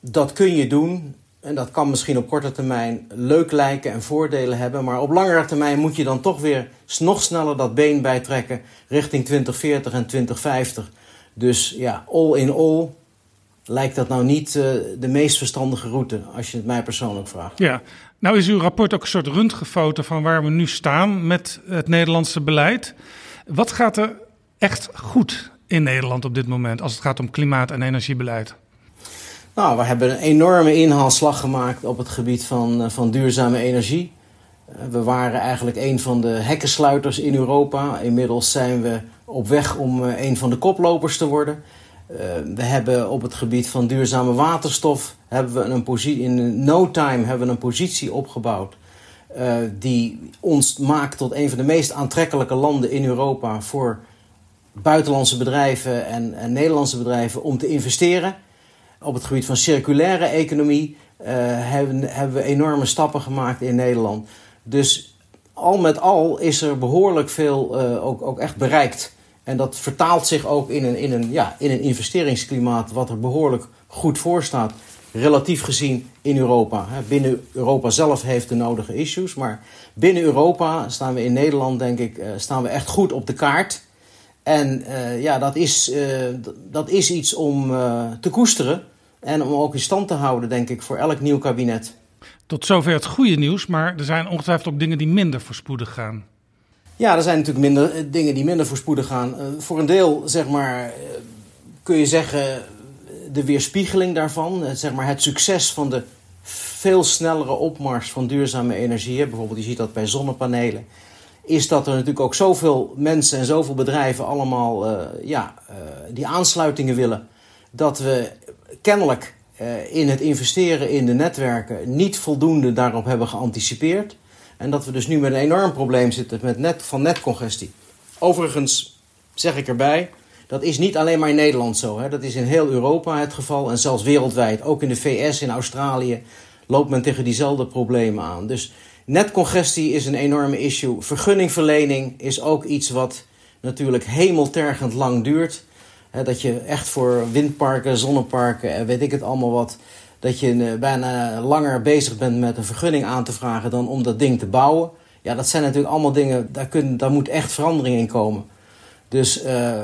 dat kun je doen. En dat kan misschien op korte termijn leuk lijken en voordelen hebben. Maar op langere termijn moet je dan toch weer nog sneller dat been bijtrekken richting 2040 en 2050. Dus ja, all in all lijkt dat nou niet uh, de meest verstandige route, als je het mij persoonlijk vraagt. Ja, nou is uw rapport ook een soort röntgenfoto van waar we nu staan met het Nederlandse beleid. Wat gaat er echt goed in Nederland op dit moment als het gaat om klimaat- en energiebeleid? Nou, we hebben een enorme inhaalslag gemaakt op het gebied van, eh, van duurzame energie. Eh, we waren eigenlijk een van de hekkensluiters in Europa. Inmiddels zijn we op weg om een van de koplopers te worden. We hebben op het gebied van duurzame waterstof hebben we een positie, in no time hebben we een positie opgebouwd. Die ons maakt tot een van de meest aantrekkelijke landen in Europa voor buitenlandse bedrijven en, Nederlandse bedrijven om te investeren. Op het gebied van circulaire economie uh, hebben, hebben we enorme stappen gemaakt in Nederland. Dus al met al is er behoorlijk veel ook, ook echt bereikt. En dat vertaalt zich ook in een, in een, ja, in een investeringsklimaat wat er behoorlijk goed voor staat. Relatief gezien in Europa. Binnen Europa zelf heeft de nodige issues. Maar binnen Europa staan we in Nederland, denk ik, eh, staan we echt goed op de kaart. En uh, ja, dat is, uh, dat is iets om uh, te koesteren. En om ook in stand te houden, denk ik, voor elk nieuw kabinet. Tot zover het goede nieuws, maar er zijn ongetwijfeld ook dingen die minder voorspoedig gaan. Ja, er zijn natuurlijk minder, eh, dingen die minder voorspoedig gaan. Voor een deel, zeg maar, kun je zeggen, de weerspiegeling daarvan. zeg maar het succes van de veel snellere opmars van duurzame energie. Bijvoorbeeld, je ziet dat bij zonnepanelen. Is dat er natuurlijk ook zoveel mensen en zoveel bedrijven allemaal ja, die aansluitingen willen. Dat we kennelijk in het investeren in de netwerken niet voldoende daarop hebben geanticipeerd. En dat we dus nu met een enorm probleem zitten met net, van netcongestie. Overigens zeg ik erbij, dat is niet alleen maar in Nederland zo. Hè. Dat is in heel Europa het geval en zelfs wereldwijd. Ook in de VS, in Australië loopt men tegen diezelfde problemen aan. Dus netcongestie is een enorme issue. Vergunningverlening is ook iets wat natuurlijk hemeltergend lang duurt. dat je echt voor windparken, zonneparken en weet ik het allemaal wat dat je uh, bijna langer bezig bent met een vergunning aan te vragen dan om dat ding te bouwen. Ja, dat zijn natuurlijk allemaal dingen, daar, kun, daar moet echt verandering in komen. Dus uh,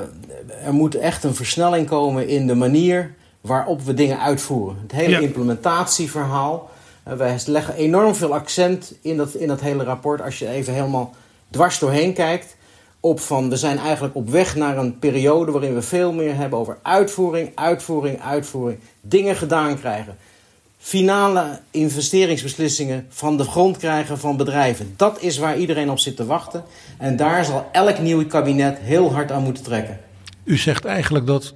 er moet echt een versnelling komen in de manier waarop we dingen uitvoeren. Het hele implementatieverhaal. Wij leggen enorm veel accent in dat, in dat hele rapport. Als je even helemaal dwars doorheen kijkt. Op van we zijn eigenlijk op weg naar een periode waarin we veel meer hebben over uitvoering, uitvoering, uitvoering. Dingen gedaan krijgen finale investeringsbeslissingen van de grond krijgen van bedrijven. Dat is waar iedereen op zit te wachten. En daar zal elk nieuw kabinet heel hard aan moeten trekken. U zegt eigenlijk dat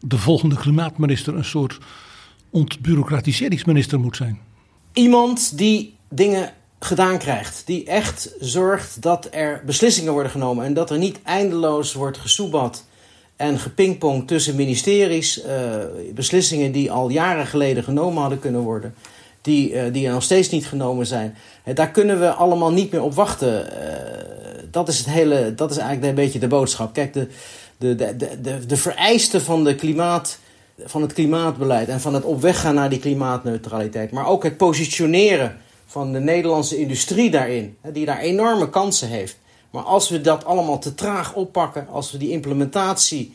de volgende klimaatminister een soort ontbureaucratiseringsminister moet zijn. Iemand die dingen gedaan krijgt. Die echt zorgt dat er beslissingen worden genomen. En dat er niet eindeloos wordt gesoebat en gepingpong tussen ministeries, uh, beslissingen die al jaren geleden genomen hadden kunnen worden, die, uh, die er nog steeds niet genomen zijn. Uh, daar kunnen we allemaal niet meer op wachten. dat, is het hele, dat is eigenlijk een beetje de boodschap. Kijk, de, de, de, de, de vereisten van, de klimaat, van het klimaatbeleid en van het op weg gaan naar die klimaatneutraliteit, maar ook het positioneren van de Nederlandse industrie daarin, die daar enorme kansen heeft. Maar als we dat allemaal te traag oppakken, als we die implementatie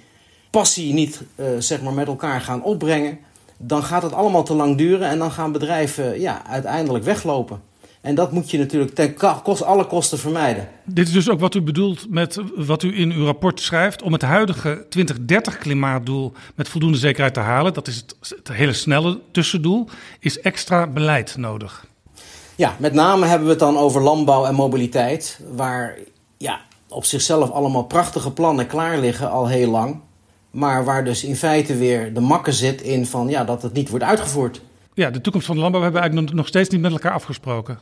passie niet uh, zeg maar met elkaar gaan opbrengen, dan gaat het allemaal te lang duren en dan gaan bedrijven ja, uiteindelijk weglopen. En dat moet je natuurlijk ten kost, alle kosten vermijden. Dit is dus ook wat u bedoelt met wat u in uw rapport schrijft. Om het huidige 2030 klimaatdoel met voldoende zekerheid te halen, dat is het, het hele snelle tussendoel, is extra beleid nodig. Ja, met name hebben we het dan over landbouw en mobiliteit, waar ja, op zichzelf allemaal prachtige plannen klaar liggen al heel lang. Maar waar dus in feite weer de makke zit in van ja, dat het niet wordt uitgevoerd. Ja, de toekomst van de landbouw hebben we eigenlijk nog steeds niet met elkaar afgesproken.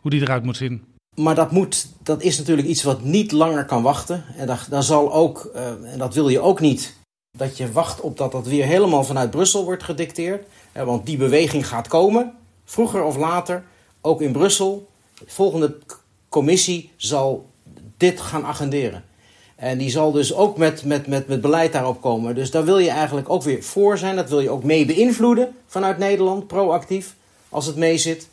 Hoe die eruit moet zien. Maar dat, moet, dat is natuurlijk iets wat niet langer kan wachten. En daar, zal ook, uh, en dat wil je ook niet, dat je wacht op dat dat weer helemaal vanuit Brussel wordt gedicteerd. Uh, want die beweging gaat komen, vroeger of later, ook in Brussel. De volgende commissie zal dit gaan agenderen. En die zal dus ook met, met, met, met beleid daarop komen. Dus daar wil je eigenlijk ook weer voor zijn. Dat wil je ook mee beïnvloeden vanuit Nederland, proactief, als het mee zit.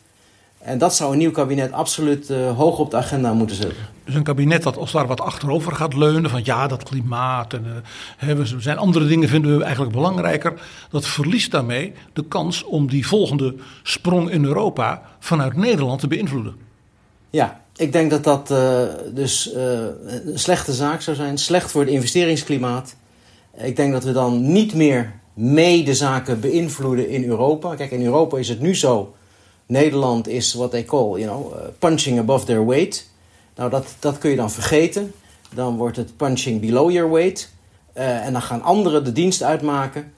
En dat zou een nieuw kabinet absoluut uh, hoog op de agenda moeten zetten. Dus een kabinet dat als daar wat achterover gaat leunen van ja, dat klimaat en uh, we zijn andere dingen vinden we eigenlijk belangrijker. Dat verliest daarmee de kans om die volgende sprong in Europa vanuit Nederland te beïnvloeden. Ja, ik denk dat dat uh, dus een slechte zaak zou zijn. Slecht voor het investeringsklimaat. Ik denk dat we dan niet meer mee de zaken beïnvloeden in Europa. Kijk, in Europa is het nu zo. Nederland is wat they call, you know, uh, punching above their weight. Nou, dat, dat kun je dan vergeten. Dan wordt het punching below your weight. en dan gaan anderen de dienst uitmaken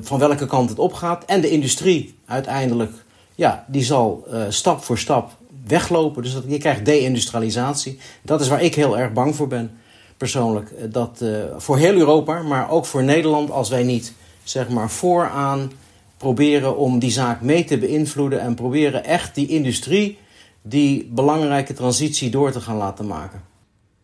van welke kant het opgaat. En de industrie uiteindelijk, ja, die zal stap voor stap weglopen. Dus dat, je krijgt deindustrialisatie. Dat is waar ik heel erg bang voor ben, persoonlijk. Eh, dat voor heel Europa, maar ook voor Nederland, als wij niet zeg maar vooraan proberen om die zaak mee te beïnvloeden en proberen echt die industrie die belangrijke transitie door te gaan laten maken.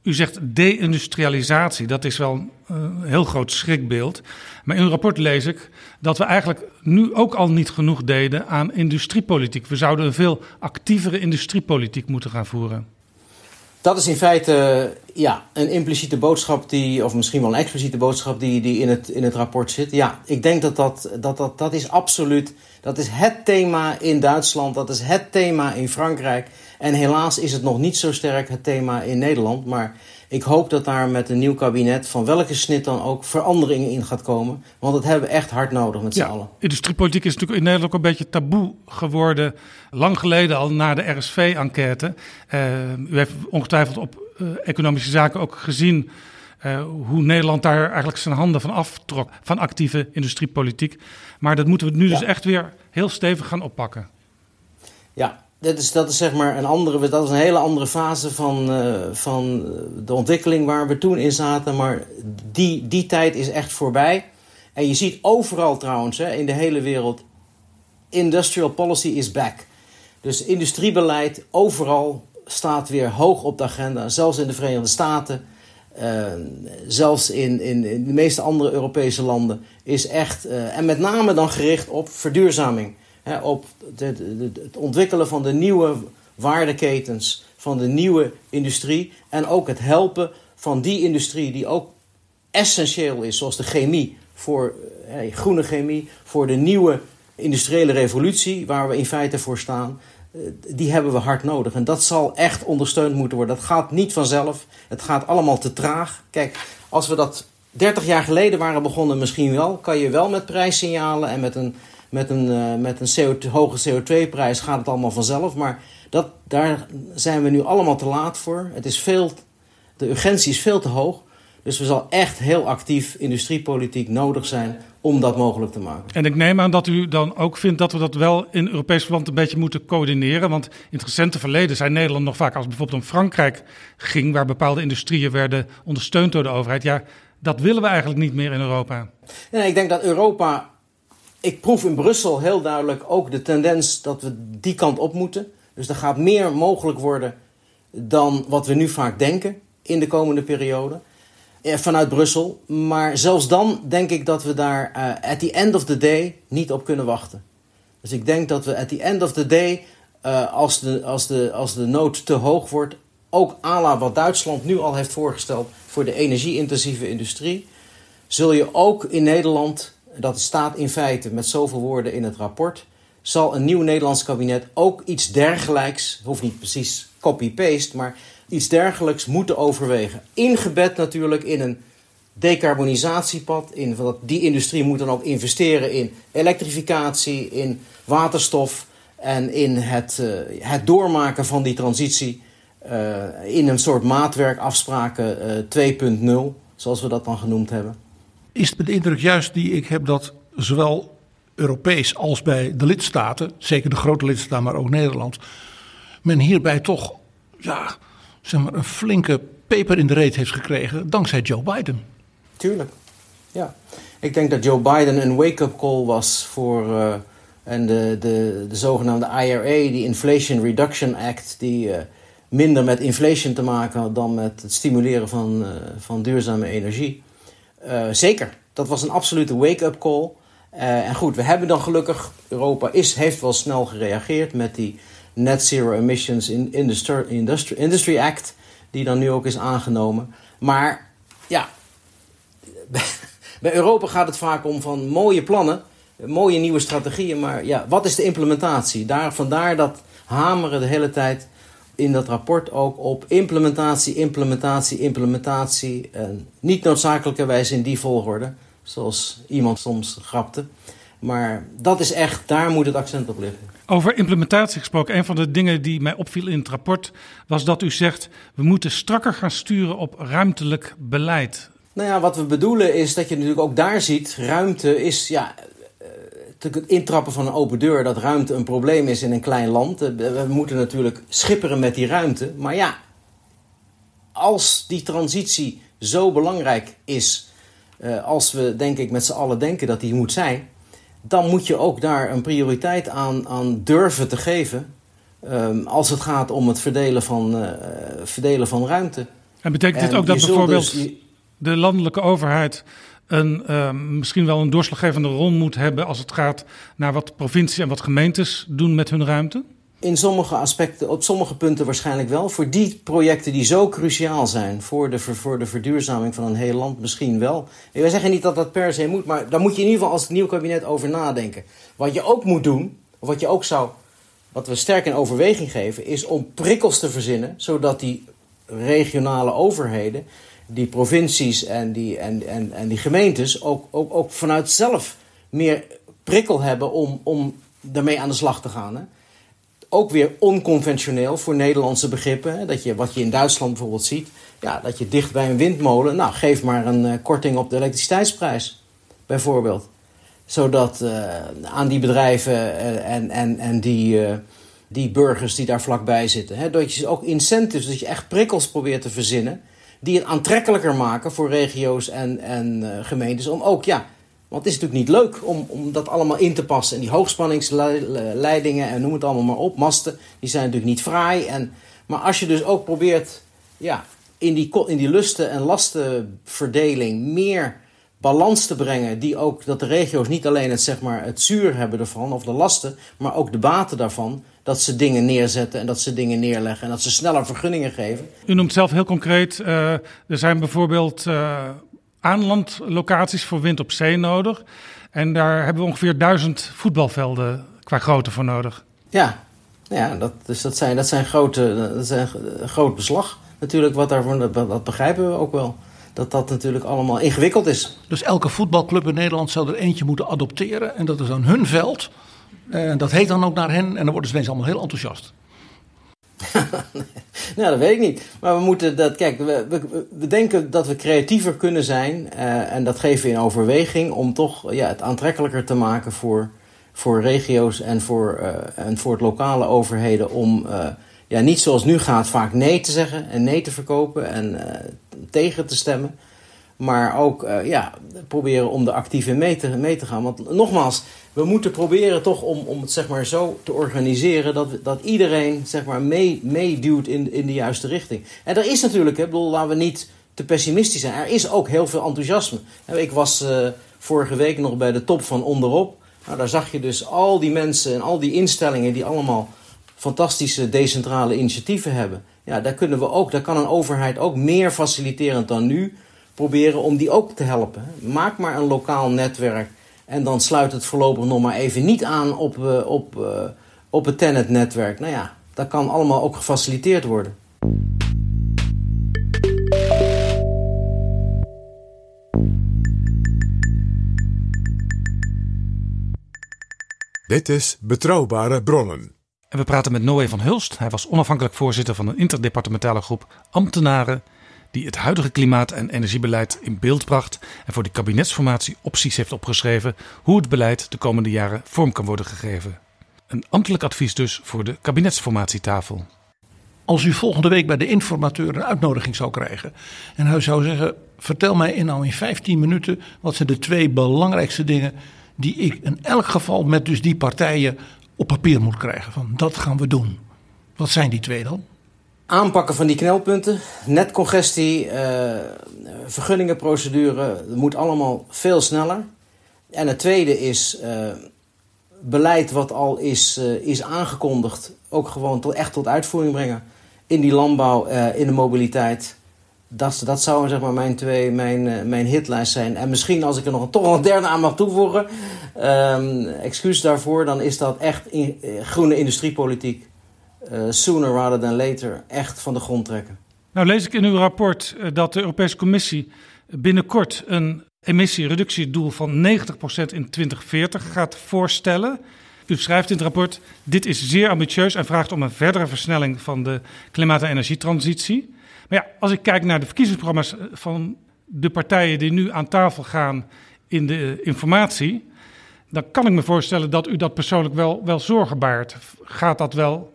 U zegt deindustrialisatie, dat is wel een heel groot schrikbeeld. Maar in uw rapport lees ik dat we eigenlijk nu ook al niet genoeg deden aan industriepolitiek. We zouden een veel actievere industriepolitiek moeten gaan voeren. dat is in feite ja, een impliciete boodschap, die, of misschien wel een expliciete boodschap, die, die in, het, in het rapport zit. Ja, ik denk dat dat, dat, dat, dat is absoluut. Dat is het thema in Duitsland, dat is het thema in Frankrijk. En helaas is het nog niet zo sterk het thema in Nederland. Maar ik hoop dat daar met een nieuw kabinet, van welke snit dan ook, veranderingen in gaat komen. Want dat hebben we echt hard nodig met z'n Ja, allen. industriepolitiek is natuurlijk in Nederland ook een beetje taboe geworden. Lang geleden al na de RSV-enquête. Eh, u heeft ongetwijfeld op economische zaken ook gezien eh, hoe Nederland daar eigenlijk zijn handen van aftrok. Van actieve industriepolitiek. Maar dat moeten we nu dus echt weer heel stevig gaan oppakken. Ja, dat is, dat is zeg maar een andere, dat is een hele andere fase van, eh, van de ontwikkeling waar we toen in zaten. Maar die, die tijd is echt voorbij. En je ziet overal trouwens, hè, in de hele wereld, industrial policy is back. Dus industriebeleid overal staat weer hoog op de agenda. Zelfs in de Verenigde Staten, eh, zelfs in, in, de meeste andere Europese landen, is echt, eh, en met name dan gericht op verduurzaming. Hè, op het ontwikkelen van de nieuwe waardeketens, van de nieuwe industrie. En ook het helpen van die industrie die ook essentieel is, zoals de chemie, voor eh, groene chemie, voor de nieuwe industriële revolutie, waar we in feite voor staan. Eh, Die hebben we hard nodig. En dat zal echt ondersteund moeten worden. Dat gaat niet vanzelf. Het gaat allemaal te traag. Kijk, als we dat 30 jaar geleden waren begonnen, misschien wel, kan je wel met prijssignalen en met een, met een, eh, met een CO2 hoge CO2-prijs gaat het allemaal vanzelf. Maar dat, daar zijn we nu allemaal te laat voor. Het is veel, de urgentie is veel te hoog. Dus er zal echt heel actief industriepolitiek nodig zijn om dat mogelijk te maken. En ik neem aan dat u dan ook vindt dat we dat wel in Europees verband een beetje moeten coördineren. Want in het recente verleden zei Nederland nog vaak, als het bijvoorbeeld om Frankrijk ging, waar bepaalde industrieën werden ondersteund door de overheid. Ja, dat willen we eigenlijk niet meer in Europa. Nee, ik denk dat Europa. Ik proef in Brussel heel duidelijk ook de tendens dat we die kant op moeten. Dus er gaat meer mogelijk worden dan wat we nu vaak denken in de komende periode. Eh, Vanuit Brussel. Maar zelfs dan denk ik dat we daar eh, at the end of the day niet op kunnen wachten. Dus ik denk dat we at the end of the day, eh, als, de, als, de, als de nood te hoog wordt, ook à la wat Duitsland nu al heeft voorgesteld voor de energie-intensieve industrie, zul je ook in Nederland, dat staat in feite met zoveel woorden in het rapport, zal een nieuw Nederlands kabinet ook iets dergelijks, hoeft niet precies copy-paste, maar iets dergelijks moeten overwegen. Ingebed natuurlijk in een decarbonisatiepad. In, want die industrie moet dan ook investeren in elektrificatie, in waterstof en in het, eh, het doormaken van die transitie eh, in een soort maatwerkafspraken eh 2.0, zoals we dat dan genoemd hebben. Is het de indruk juist die ik heb dat zowel Europees als bij de lidstaten, zeker de grote lidstaten, maar ook Nederland, men hierbij toch ja, zeg maar een flinke peper in de reet heeft gekregen dankzij Joe Biden. Tuurlijk. Ja. Ik denk dat Joe Biden een wake-up call was voor. eh, en de, de, de zogenaamde IRA, die Inflation Reduction Act, die eh, minder met inflation te maken had dan met het stimuleren van, eh, van duurzame energie. Zeker, dat was een absolute wake-up call. En goed, we hebben dan gelukkig, Europa is, heeft wel snel gereageerd met die Net Zero Emissions in Industry, Act, die dan nu ook is aangenomen. Maar ja, bij Europa gaat het vaak om van mooie plannen, mooie nieuwe strategieën, maar ja, wat is de implementatie? Daar, vandaar dat hameren de hele tijd in dat rapport ook op implementatie, implementatie, implementatie. En niet noodzakelijkerwijs in die volgorde, zoals iemand soms grapte. Maar dat is echt, daar moet het accent op liggen. Over implementatie gesproken, een van de dingen die mij opviel in het rapport was dat u zegt we moeten strakker gaan sturen op ruimtelijk beleid. Nou ja, wat we bedoelen is dat je natuurlijk ook daar ziet, ruimte is ja, eh, het intrappen van een open deur, dat ruimte een probleem is in een klein land. Eh, We moeten natuurlijk schipperen met die ruimte. Maar ja, als die transitie zo belangrijk is, eh, als we denk ik met z'n allen denken dat die moet zijn, dan moet je ook daar een prioriteit aan, aan durven te geven. ehm, als het gaat om het verdelen van, eh, verdelen van ruimte. En betekent dit En ook dat bijvoorbeeld dus- je- de landelijke overheid een, eh, misschien wel een doorslaggevende rol moet hebben als het gaat naar wat provincies en wat gemeentes doen met hun ruimte? In sommige aspecten, op sommige punten waarschijnlijk wel. Voor die projecten die zo cruciaal zijn voor de, voor de verduurzaming van een heel land misschien wel. En wij zeggen niet dat dat per se moet, maar daar moet je in ieder geval als het nieuw kabinet over nadenken. Wat je ook moet doen, of wat je ook zou, wat we sterk in overweging geven, is om prikkels te verzinnen, zodat die regionale overheden, die provincies en die, en, en, en die gemeentes ook, ook, ook vanuit zelf meer prikkel hebben om, om daarmee aan de slag te gaan. Hè? Ook weer onconventioneel voor Nederlandse begrippen. Dat je, wat je in Duitsland bijvoorbeeld ziet. Ja, dat je dicht bij een windmolen. Nou, geef maar een uh, korting op de elektriciteitsprijs. Bijvoorbeeld. Zodat uh, aan die bedrijven uh, en, en, en die, die burgers die daar vlakbij zitten. Hè? Dat je ook incentives, dat je echt prikkels probeert te verzinnen. Die het aantrekkelijker maken voor regio's en, en gemeentes. Om ook ja, want het is natuurlijk niet leuk om, om dat allemaal in te passen. En die hoogspanningsleidingen en noem het allemaal maar op, masten, die zijn natuurlijk niet fraai. En, maar als je dus ook probeert ja, in, die, in die lusten- en lastenverdeling meer balans te brengen, die ook dat de regio's niet alleen het, zeg maar, het zuur hebben ervan, of de lasten, maar ook de baten daarvan, dat ze dingen neerzetten en dat ze dingen neerleggen en dat ze sneller vergunningen geven. U noemt zelf heel concreet, uh, er zijn bijvoorbeeld uh, aanlandlocaties voor wind op zee nodig. En daar hebben we ongeveer duizend voetbalvelden qua grootte voor nodig. Ja, ja dat, dus dat, zijn, dat, zijn grote, dat zijn groot beslag natuurlijk. Wat daarvoor, dat, dat begrijpen we ook wel. Dat dat natuurlijk allemaal ingewikkeld is. Dus elke voetbalclub in Nederland zou er eentje moeten adopteren. En dat is dan hun veld. En dat heet dan ook naar hen. En dan worden ze ineens allemaal heel enthousiast. nou, dat weet ik niet. Maar we moeten dat. Kijk, we, we, denken dat we creatiever kunnen zijn. Uh, en dat geven we in overweging. Om toch ja, het aantrekkelijker te maken voor, voor regio's en voor, uh, en voor het lokale overheden. Om uh, ja, niet zoals nu gaat, vaak nee te zeggen en nee te verkopen en tegen te stemmen. Maar ook ja, proberen om actief in mee te, mee te gaan. Want nogmaals, we moeten proberen toch om, om het zeg maar zo te organiseren dat, dat iedereen zeg maar mee, meeduwt in, in de juiste richting. En er is natuurlijk, bedoel, laten we niet te pessimistisch zijn. Er is ook heel veel enthousiasme. Ik was uh, vorige week nog bij de top van onderop. Nou, daar zag je dus al die mensen en al die instellingen die allemaal fantastische decentrale initiatieven hebben. Ja, daar kunnen we ook, daar kan een overheid ook meer faciliterend dan nu proberen om die ook te helpen. Maak maar een lokaal netwerk en dan sluit het voorlopig nog maar even niet aan op, uh, op, uh, op het Tenet-netwerk. Nou ja, dat kan allemaal ook gefaciliteerd worden. Dit is Betrouwbare Bronnen. En we praten met Noé van Hulst. Hij was onafhankelijk voorzitter van een interdepartementale groep ambtenaren die het huidige klimaat- en energiebeleid in beeld bracht en voor de kabinetsformatie opties heeft opgeschreven hoe het beleid de komende jaren vorm kan worden gegeven. Een ambtelijk advies dus voor de kabinetsformatietafel. Als u volgende week bij de informateur een uitnodiging zou krijgen en hij zou zeggen: Vertel mij in nou in 15 minuten wat zijn de twee belangrijkste dingen die ik in elk geval met dus die partijen op papier moet krijgen. Van dat gaan we doen. Wat zijn die twee dan? Aanpakken van die knelpunten. Netcongestie, uh, vergunningenprocedure, dat moet allemaal veel sneller. En het tweede is uh, beleid wat al is, uh, is aangekondigd, ook gewoon tot, echt tot uitvoering brengen. In die landbouw, in de mobiliteit. Dat, dat zou zeg maar mijn twee, mijn, mijn hitlijst zijn. En misschien als ik er nog een, toch een derde aan mag toevoegen, um, excuus daarvoor, dan is dat echt groene industriepolitiek uh, sooner rather than later echt van de grond trekken. Nou lees ik in uw rapport uh, dat de Europese Commissie binnenkort een emissiereductiedoel van 90% in 2040 gaat voorstellen. U schrijft in het rapport: dit is zeer ambitieus en vraagt om een verdere versnelling van de klimaat- en energietransitie. Maar ja, als ik kijk naar de verkiezingsprogramma's van de partijen die nu aan tafel gaan in de informatie, dan kan ik me voorstellen dat u dat persoonlijk wel, wel zorgen baart. Gaat dat wel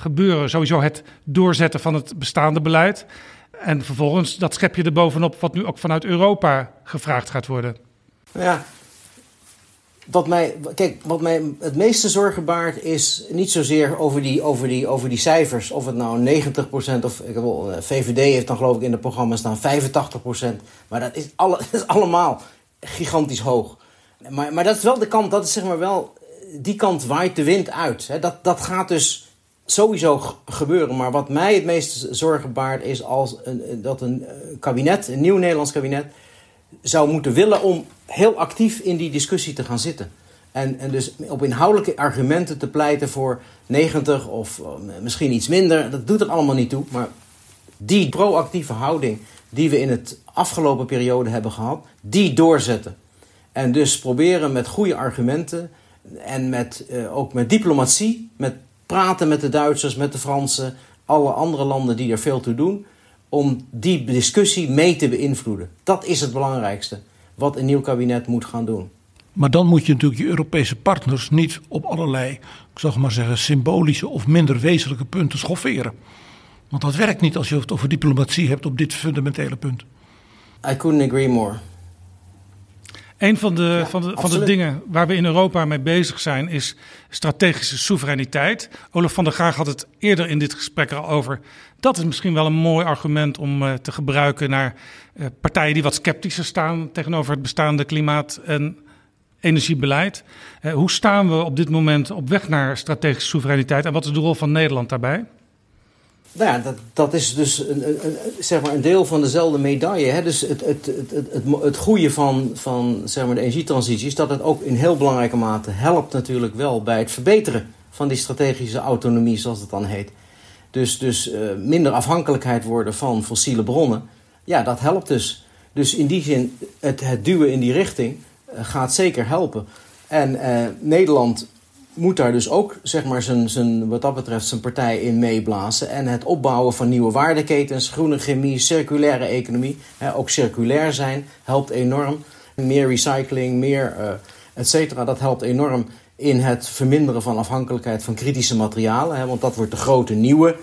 gebeuren. Sowieso het doorzetten van het bestaande beleid. En vervolgens dat schep je er bovenop wat nu ook vanuit Europa gevraagd gaat worden. Ja, wat mij, kijk, wat mij het meeste zorgen baart is niet zozeer over die, over die, over die cijfers. Of het nou 90% of ik heb, VVD heeft dan geloof ik in het programma staan 85%. Maar dat is, alle, dat is allemaal gigantisch hoog. Maar, maar dat is wel de kant, dat is zeg maar wel, die kant waait de wind uit. Hè. Dat, dat gaat dus sowieso gebeuren. Maar wat mij het meest zorgen baart is als een, dat een kabinet, een nieuw Nederlands kabinet, zou moeten willen om heel actief in die discussie te gaan zitten. En, en dus op inhoudelijke argumenten te pleiten voor 90 of misschien iets minder. Dat doet er allemaal niet toe. Maar die proactieve houding die we in het afgelopen periode hebben gehad, die doorzetten. En dus proberen met goede argumenten en met, uh, ook met diplomatie, met praten met de Duitsers, met de Fransen, alle andere landen die er veel toe doen, om die discussie mee te beïnvloeden. Dat is het belangrijkste wat een nieuw kabinet moet gaan doen. Maar dan moet je natuurlijk je Europese partners niet op allerlei, ik zal maar zeggen, symbolische of minder wezenlijke punten schofferen. Want dat werkt niet als je het over diplomatie hebt op dit fundamentele punt. I couldn't agree more. Een van de, van, de, van de dingen waar we in Europa mee bezig zijn is strategische soevereiniteit. Olaf van der Graag had het eerder in dit gesprek al over. Dat is misschien wel een mooi argument om uh, te gebruiken naar uh, partijen die wat sceptischer staan tegenover het bestaande klimaat- en energiebeleid. Uh, hoe staan we op dit moment op weg naar strategische soevereiniteit en wat is de rol van Nederland daarbij? Nou ja, dat, dat is dus een, een, zeg maar een deel van dezelfde medaille. Hè? Dus het, het, het, het, het goede van, van zeg maar de energietransitie is dat het ook in heel belangrijke mate helpt natuurlijk wel bij het verbeteren van die strategische autonomie, zoals het dan heet. Dus, dus uh, minder afhankelijkheid worden van fossiele bronnen. Ja, dat helpt dus. Dus in die zin, het, het duwen in die richting uh, gaat zeker helpen. En uh, Nederland moet daar dus ook, zeg maar, zijn, zijn, wat dat betreft, zijn partij in meeblazen. En het opbouwen van nieuwe waardeketens, groene chemie, circulaire economie, hè, ook circulair zijn, helpt enorm. Meer recycling, meer uh, et cetera, dat helpt enorm in het verminderen van afhankelijkheid van kritische materialen. Hè, want dat wordt de grote nieuwe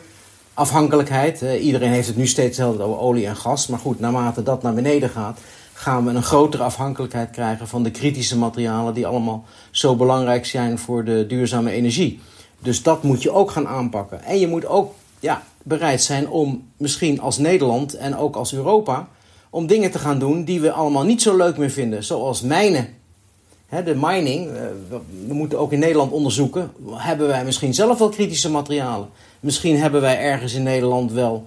afhankelijkheid. Iedereen heeft het nu steeds over olie en gas. Maar goed, naarmate dat naar beneden gaat, gaan we een grotere afhankelijkheid krijgen van de kritische materialen die allemaal zo belangrijk zijn voor de duurzame energie. Dus dat moet je ook gaan aanpakken. En je moet ook ja, bereid zijn om misschien als Nederland en ook als Europa om dingen te gaan doen die we allemaal niet zo leuk meer vinden, zoals mijnen. de mining, eh, we moeten ook in Nederland onderzoeken, hebben wij misschien zelf wel kritische materialen? Misschien hebben wij ergens in Nederland wel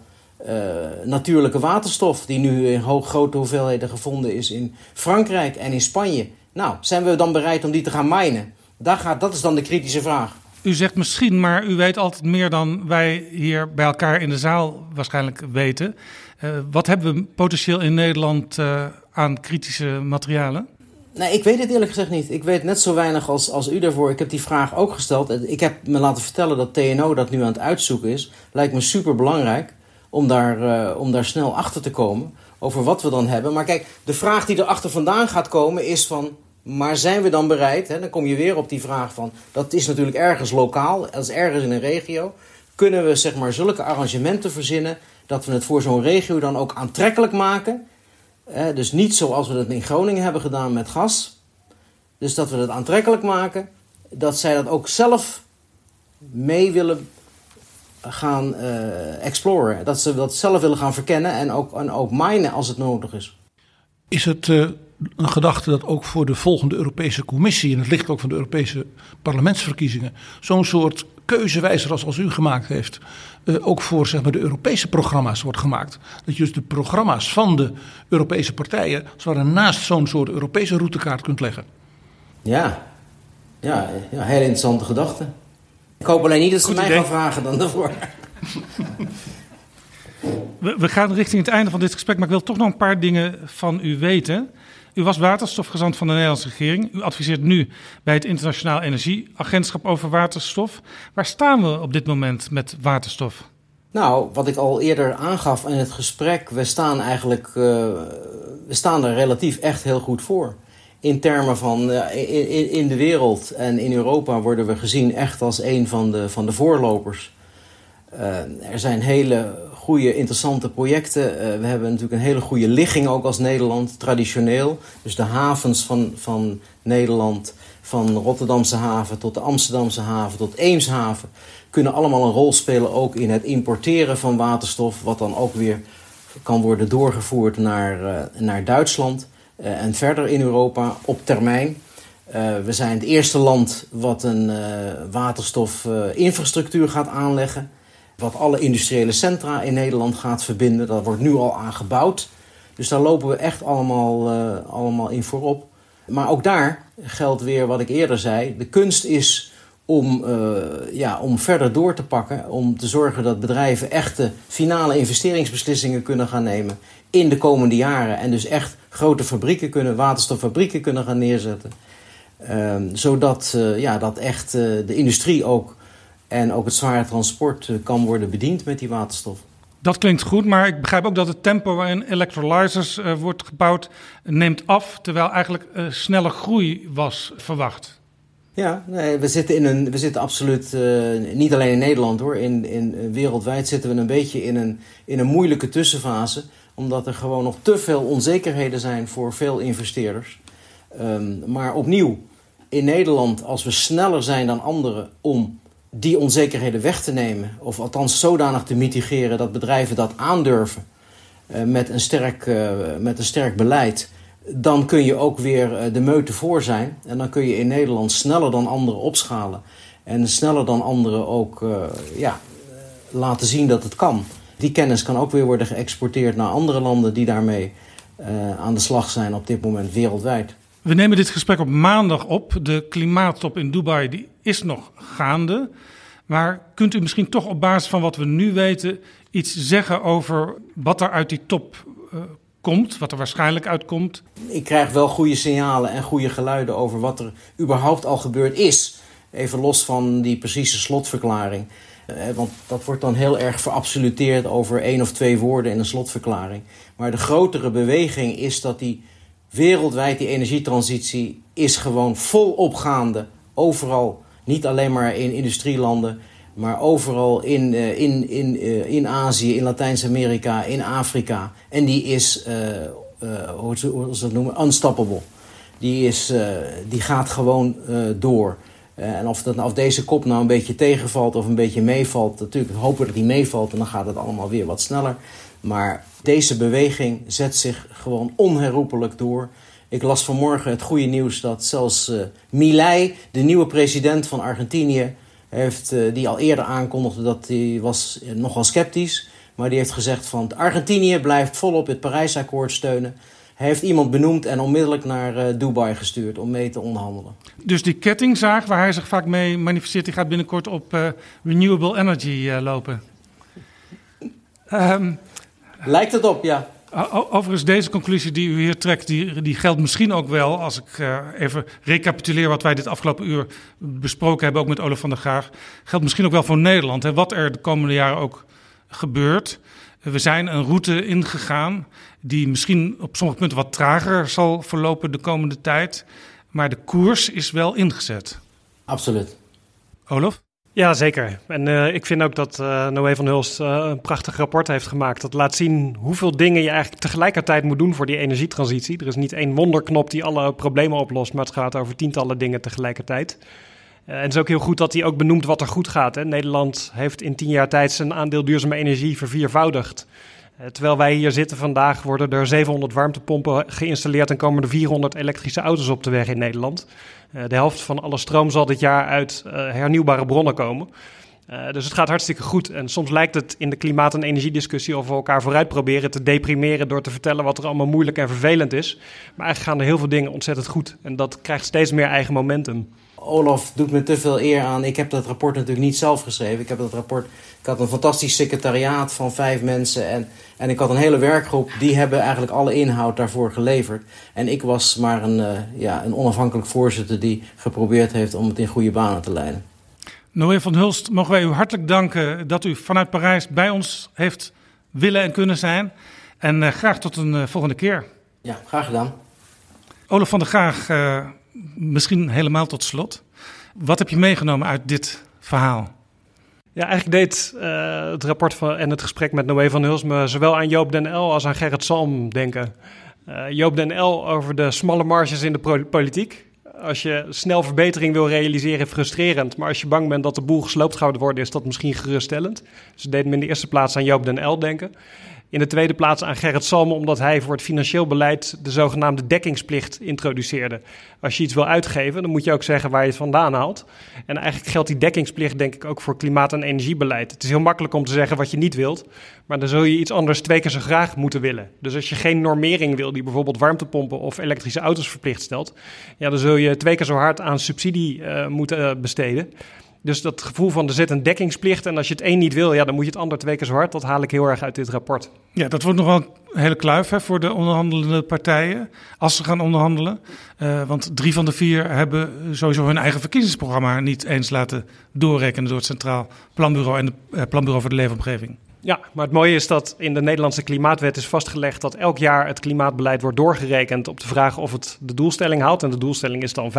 natuurlijke waterstof, die nu in hoog, grote hoeveelheden gevonden is in Frankrijk en in Spanje. Nou, zijn we dan bereid om die te gaan minen? Daar gaat, dat is dan de kritische vraag. U zegt misschien, maar u weet altijd meer dan wij hier bij elkaar in de zaal waarschijnlijk weten. Uh, wat hebben we potentieel in Nederland uh, aan kritische materialen? Nee, ik weet het eerlijk gezegd niet. Ik weet net zo weinig als, als u daarvoor. Ik heb die vraag ook gesteld. Ik heb me laten vertellen dat TNO dat nu aan het uitzoeken is. Lijkt me super belangrijk om daar, uh, om daar snel achter te komen over wat we dan hebben. Maar kijk, de vraag die erachter vandaan gaat komen is van... maar zijn we dan bereid, hè, dan kom je weer op die vraag van... dat is natuurlijk ergens lokaal, dat is ergens in een regio... kunnen we zeg maar zulke arrangementen verzinnen... dat we het voor zo'n regio dan ook aantrekkelijk maken... Dus niet zoals we dat in Groningen hebben gedaan met gas. Dus dat we het aantrekkelijk maken. Dat zij dat ook zelf mee willen gaan uh, exploren. Dat ze dat zelf willen gaan verkennen en ook, en ook minen als het nodig is. Is het uh, een gedachte dat ook voor de volgende Europese Commissie, in het licht ook van de Europese parlementsverkiezingen, zo'n soort keuzewijzer als, als u gemaakt heeft, uh, ook voor zeg maar, de Europese programma's wordt gemaakt? Dat je dus de programma's van de Europese partijen zwaar naast zo'n soort Europese routekaart kunt leggen. Ja, ja, ja hele interessante gedachte. Ik hoop alleen niet dat ze Goed mij idee. gaan vragen dan daarvoor. We, we, gaan richting het einde van dit gesprek, maar ik wil toch nog een paar dingen van u weten. U was waterstofgezant van de Nederlandse regering. U adviseert nu bij het Internationaal Energieagentschap over waterstof. Waar staan we op dit moment met waterstof? Nou, wat ik al eerder aangaf in het gesprek, we staan eigenlijk uh, we staan er relatief echt heel goed voor in termen van uh, in, de wereld en in Europa worden we gezien echt als een van de, van de voorlopers. Uh, er zijn hele goede, interessante projecten. Uh, we hebben natuurlijk een hele goede ligging ook als Nederland, traditioneel. Dus de havens van, van Nederland, van Rotterdamse haven tot de Amsterdamse haven tot Eemshaven, kunnen allemaal een rol spelen ook in het importeren van waterstof, wat dan ook weer kan worden doorgevoerd naar, naar Duitsland. Uh, en verder in Europa op termijn. Uh, we zijn het eerste land wat een uh, waterstofinfrastructuur gaat aanleggen. Wat alle industriële centra in Nederland gaat verbinden. Dat wordt nu al aangebouwd. Dus daar lopen we echt allemaal, allemaal in voorop. Maar ook daar geldt weer wat ik eerder zei. De kunst is om, ja, om verder door te pakken. Om te zorgen dat bedrijven echte finale investeringsbeslissingen kunnen gaan nemen in de komende jaren. En dus echt grote fabrieken kunnen, waterstoffabrieken kunnen gaan neerzetten. Uh, zodat uh, ja, dat echt de industrie ook en ook het zware transport kan worden bediend met die waterstof. Dat klinkt goed, maar ik begrijp ook dat het tempo waarin electrolyzers wordt gebouwd neemt af, terwijl eigenlijk snelle groei was verwacht. Ja, nee, we zitten, in een, we zitten absoluut, niet alleen in Nederland hoor, in, in, wereldwijd zitten we een beetje in een, in een moeilijke tussenfase, omdat er gewoon nog te veel onzekerheden zijn voor veel investeerders. Um, maar opnieuw, in Nederland, als we sneller zijn dan anderen om die onzekerheden weg te nemen, of althans zodanig te mitigeren dat bedrijven dat aandurven uh, met, een sterk, uh, met een sterk beleid, dan kun je ook weer uh, de meute voor zijn. En dan kun je in Nederland sneller dan anderen opschalen. En sneller dan anderen ook ja, laten zien dat het kan. Die kennis kan ook weer worden geëxporteerd naar andere landen die daarmee aan de slag zijn op dit moment wereldwijd. We nemen dit gesprek op maandag op. De klimaattop in Dubai die is nog gaande. Maar kunt u misschien toch op basis van wat we nu weten iets zeggen over wat er uit die top uh, komt, wat er waarschijnlijk uitkomt? Ik krijg wel goede signalen en goede geluiden over wat er überhaupt al gebeurd is. Even los van die precieze slotverklaring. Uh, want dat wordt dan heel erg verabsoluteerd over één of twee woorden in een slotverklaring. Maar de grotere beweging is dat die wereldwijd die energietransitie is gewoon volop gaande. Overal, niet alleen maar in industrielanden, maar overal in, uh, in, in, uh, in Azië, in Latijns-Amerika, in Afrika. En die is, uh, hoe ze dat noemen, unstoppable. Die, is, die gaat gewoon door. En of, dat, of deze kop nou een beetje tegenvalt of een beetje meevalt, natuurlijk hopen dat die meevalt en dan gaat het allemaal weer wat sneller. Maar deze beweging zet zich gewoon onherroepelijk door. Ik las vanmorgen het goede nieuws dat zelfs uh, Milei, de nieuwe president van Argentinië, heeft, uh, die al eerder aankondigde dat hij was nogal sceptisch. Maar die heeft gezegd van Argentinië blijft volop het Parijsakkoord steunen. Heeft iemand benoemd en onmiddellijk naar Dubai gestuurd om mee te onderhandelen. Dus die kettingzaag waar hij zich vaak mee manifesteert, die gaat binnenkort op renewable energy lopen. Um, Lijkt het op, ja. Overigens, deze conclusie die u hier trekt, die, die geldt misschien ook wel, als ik uh, even recapituleer wat wij dit afgelopen uur besproken hebben, ook met Olaf van der Graag, geldt misschien ook wel voor Nederland. Hè, wat er de komende jaren ook gebeurt. We zijn een route ingegaan die misschien op sommige punten wat trager zal verlopen de komende tijd, maar de koers is wel ingezet. Absoluut. Olaf? Ja, zeker. En uh, ik vind ook dat uh, Noé van Hulst uh, een prachtig rapport heeft gemaakt. Dat laat zien hoeveel dingen je eigenlijk tegelijkertijd moet doen voor die energietransitie. Er is niet één wonderknop die alle problemen oplost, maar het gaat over tientallen dingen tegelijkertijd. En het is ook heel goed dat hij ook benoemt wat er goed gaat. Hè. Nederland heeft in tien jaar tijd zijn aandeel duurzame energie verviervoudigd. terwijl wij hier zitten vandaag, worden er 700 warmtepompen geïnstalleerd en komen er 400 elektrische auto's op de weg in Nederland. Uh, de helft van alle stroom zal dit jaar uit hernieuwbare bronnen komen. Dus het gaat hartstikke goed. En soms lijkt het in de klimaat- en energiediscussie of we elkaar vooruit proberen te deprimeren door te vertellen wat er allemaal moeilijk en vervelend is. Maar eigenlijk gaan er heel veel dingen ontzettend goed. En dat krijgt steeds meer eigen momentum. Olaf doet me te veel eer aan. Ik heb dat rapport natuurlijk niet zelf geschreven. Ik heb dat rapport. Ik had een fantastisch secretariaat van vijf mensen. En, en ik had een hele werkgroep. Die hebben eigenlijk alle inhoud daarvoor geleverd. En ik was maar een, uh, ja, een onafhankelijk voorzitter die geprobeerd heeft om het in goede banen te leiden. Noé van Hulst, mogen wij u hartelijk danken dat u vanuit Parijs bij ons heeft willen en kunnen zijn. En uh, graag tot een uh, volgende keer. Ja, graag gedaan. Olaf van der Graag misschien helemaal tot slot. Wat heb je meegenomen uit dit verhaal? Ja, eigenlijk deed uh, het rapport van, en het gesprek met Noé van Huls me zowel aan Joop den L als aan Gerrit Salm denken. Uh, Joop den L over de smalle marges in de politiek. Als je snel verbetering wil realiseren, frustrerend. Maar als je bang bent dat de boel gesloopt gaat worden, is dat misschien geruststellend. Dus deed me in de eerste plaats aan Joop den L denken. In de tweede plaats aan Gerrit Salmen, omdat hij voor het financieel beleid de zogenaamde dekkingsplicht introduceerde. Als je iets wil uitgeven, dan moet je ook zeggen waar je het vandaan haalt. En eigenlijk geldt die dekkingsplicht denk ik ook voor klimaat- en energiebeleid. Het is heel makkelijk om te zeggen wat je niet wilt, maar dan zul je iets anders twee keer zo graag moeten willen. Dus als je geen normering wil die bijvoorbeeld warmtepompen of elektrische auto's verplicht stelt, ja, dan zul je twee keer zo hard aan subsidie uh, moeten uh, besteden. Dus dat gevoel van er zit een dekkingsplicht en als je het een niet wil, ja, dan moet je het ander twee keer zo hard. Dat haal ik heel erg uit dit rapport. Ja, dat wordt nog wel een hele kluif hè, voor de onderhandelende partijen als ze gaan onderhandelen. Uh, want drie van de vier hebben sowieso hun eigen verkiezingsprogramma niet eens laten doorrekenen door het Centraal Planbureau en het Planbureau voor de Leefomgeving. Ja, maar het mooie is dat in de Nederlandse klimaatwet is vastgelegd dat elk jaar het klimaatbeleid wordt doorgerekend op de vraag of het de doelstelling haalt. En de doelstelling is dan 55%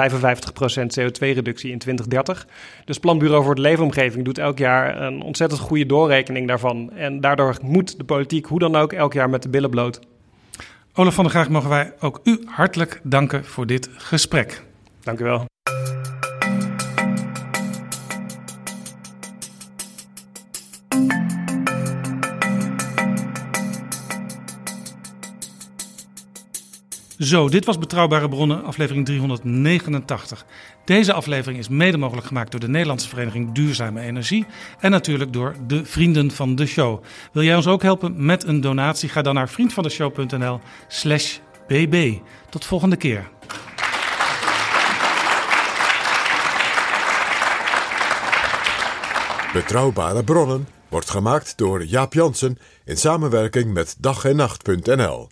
CO2-reductie in 2030. Dus Planbureau voor de Leefomgeving doet elk jaar een ontzettend goede doorrekening daarvan. En daardoor moet de politiek hoe dan ook elk jaar met de billen bloot. Olaf van der Graag, mogen wij ook u hartelijk danken voor dit gesprek. Dank u wel. Zo, dit was Betrouwbare Bronnen, aflevering 389. Deze aflevering is mede mogelijk gemaakt door de Nederlandse Vereniging Duurzame Energie en natuurlijk door de vrienden van de show. Wil jij ons ook helpen met een donatie? Ga dan naar vriendvandeshow.nl/slash bb. Tot volgende keer. Betrouwbare Bronnen wordt gemaakt door Jaap Jansen in samenwerking met dag en nacht.nl.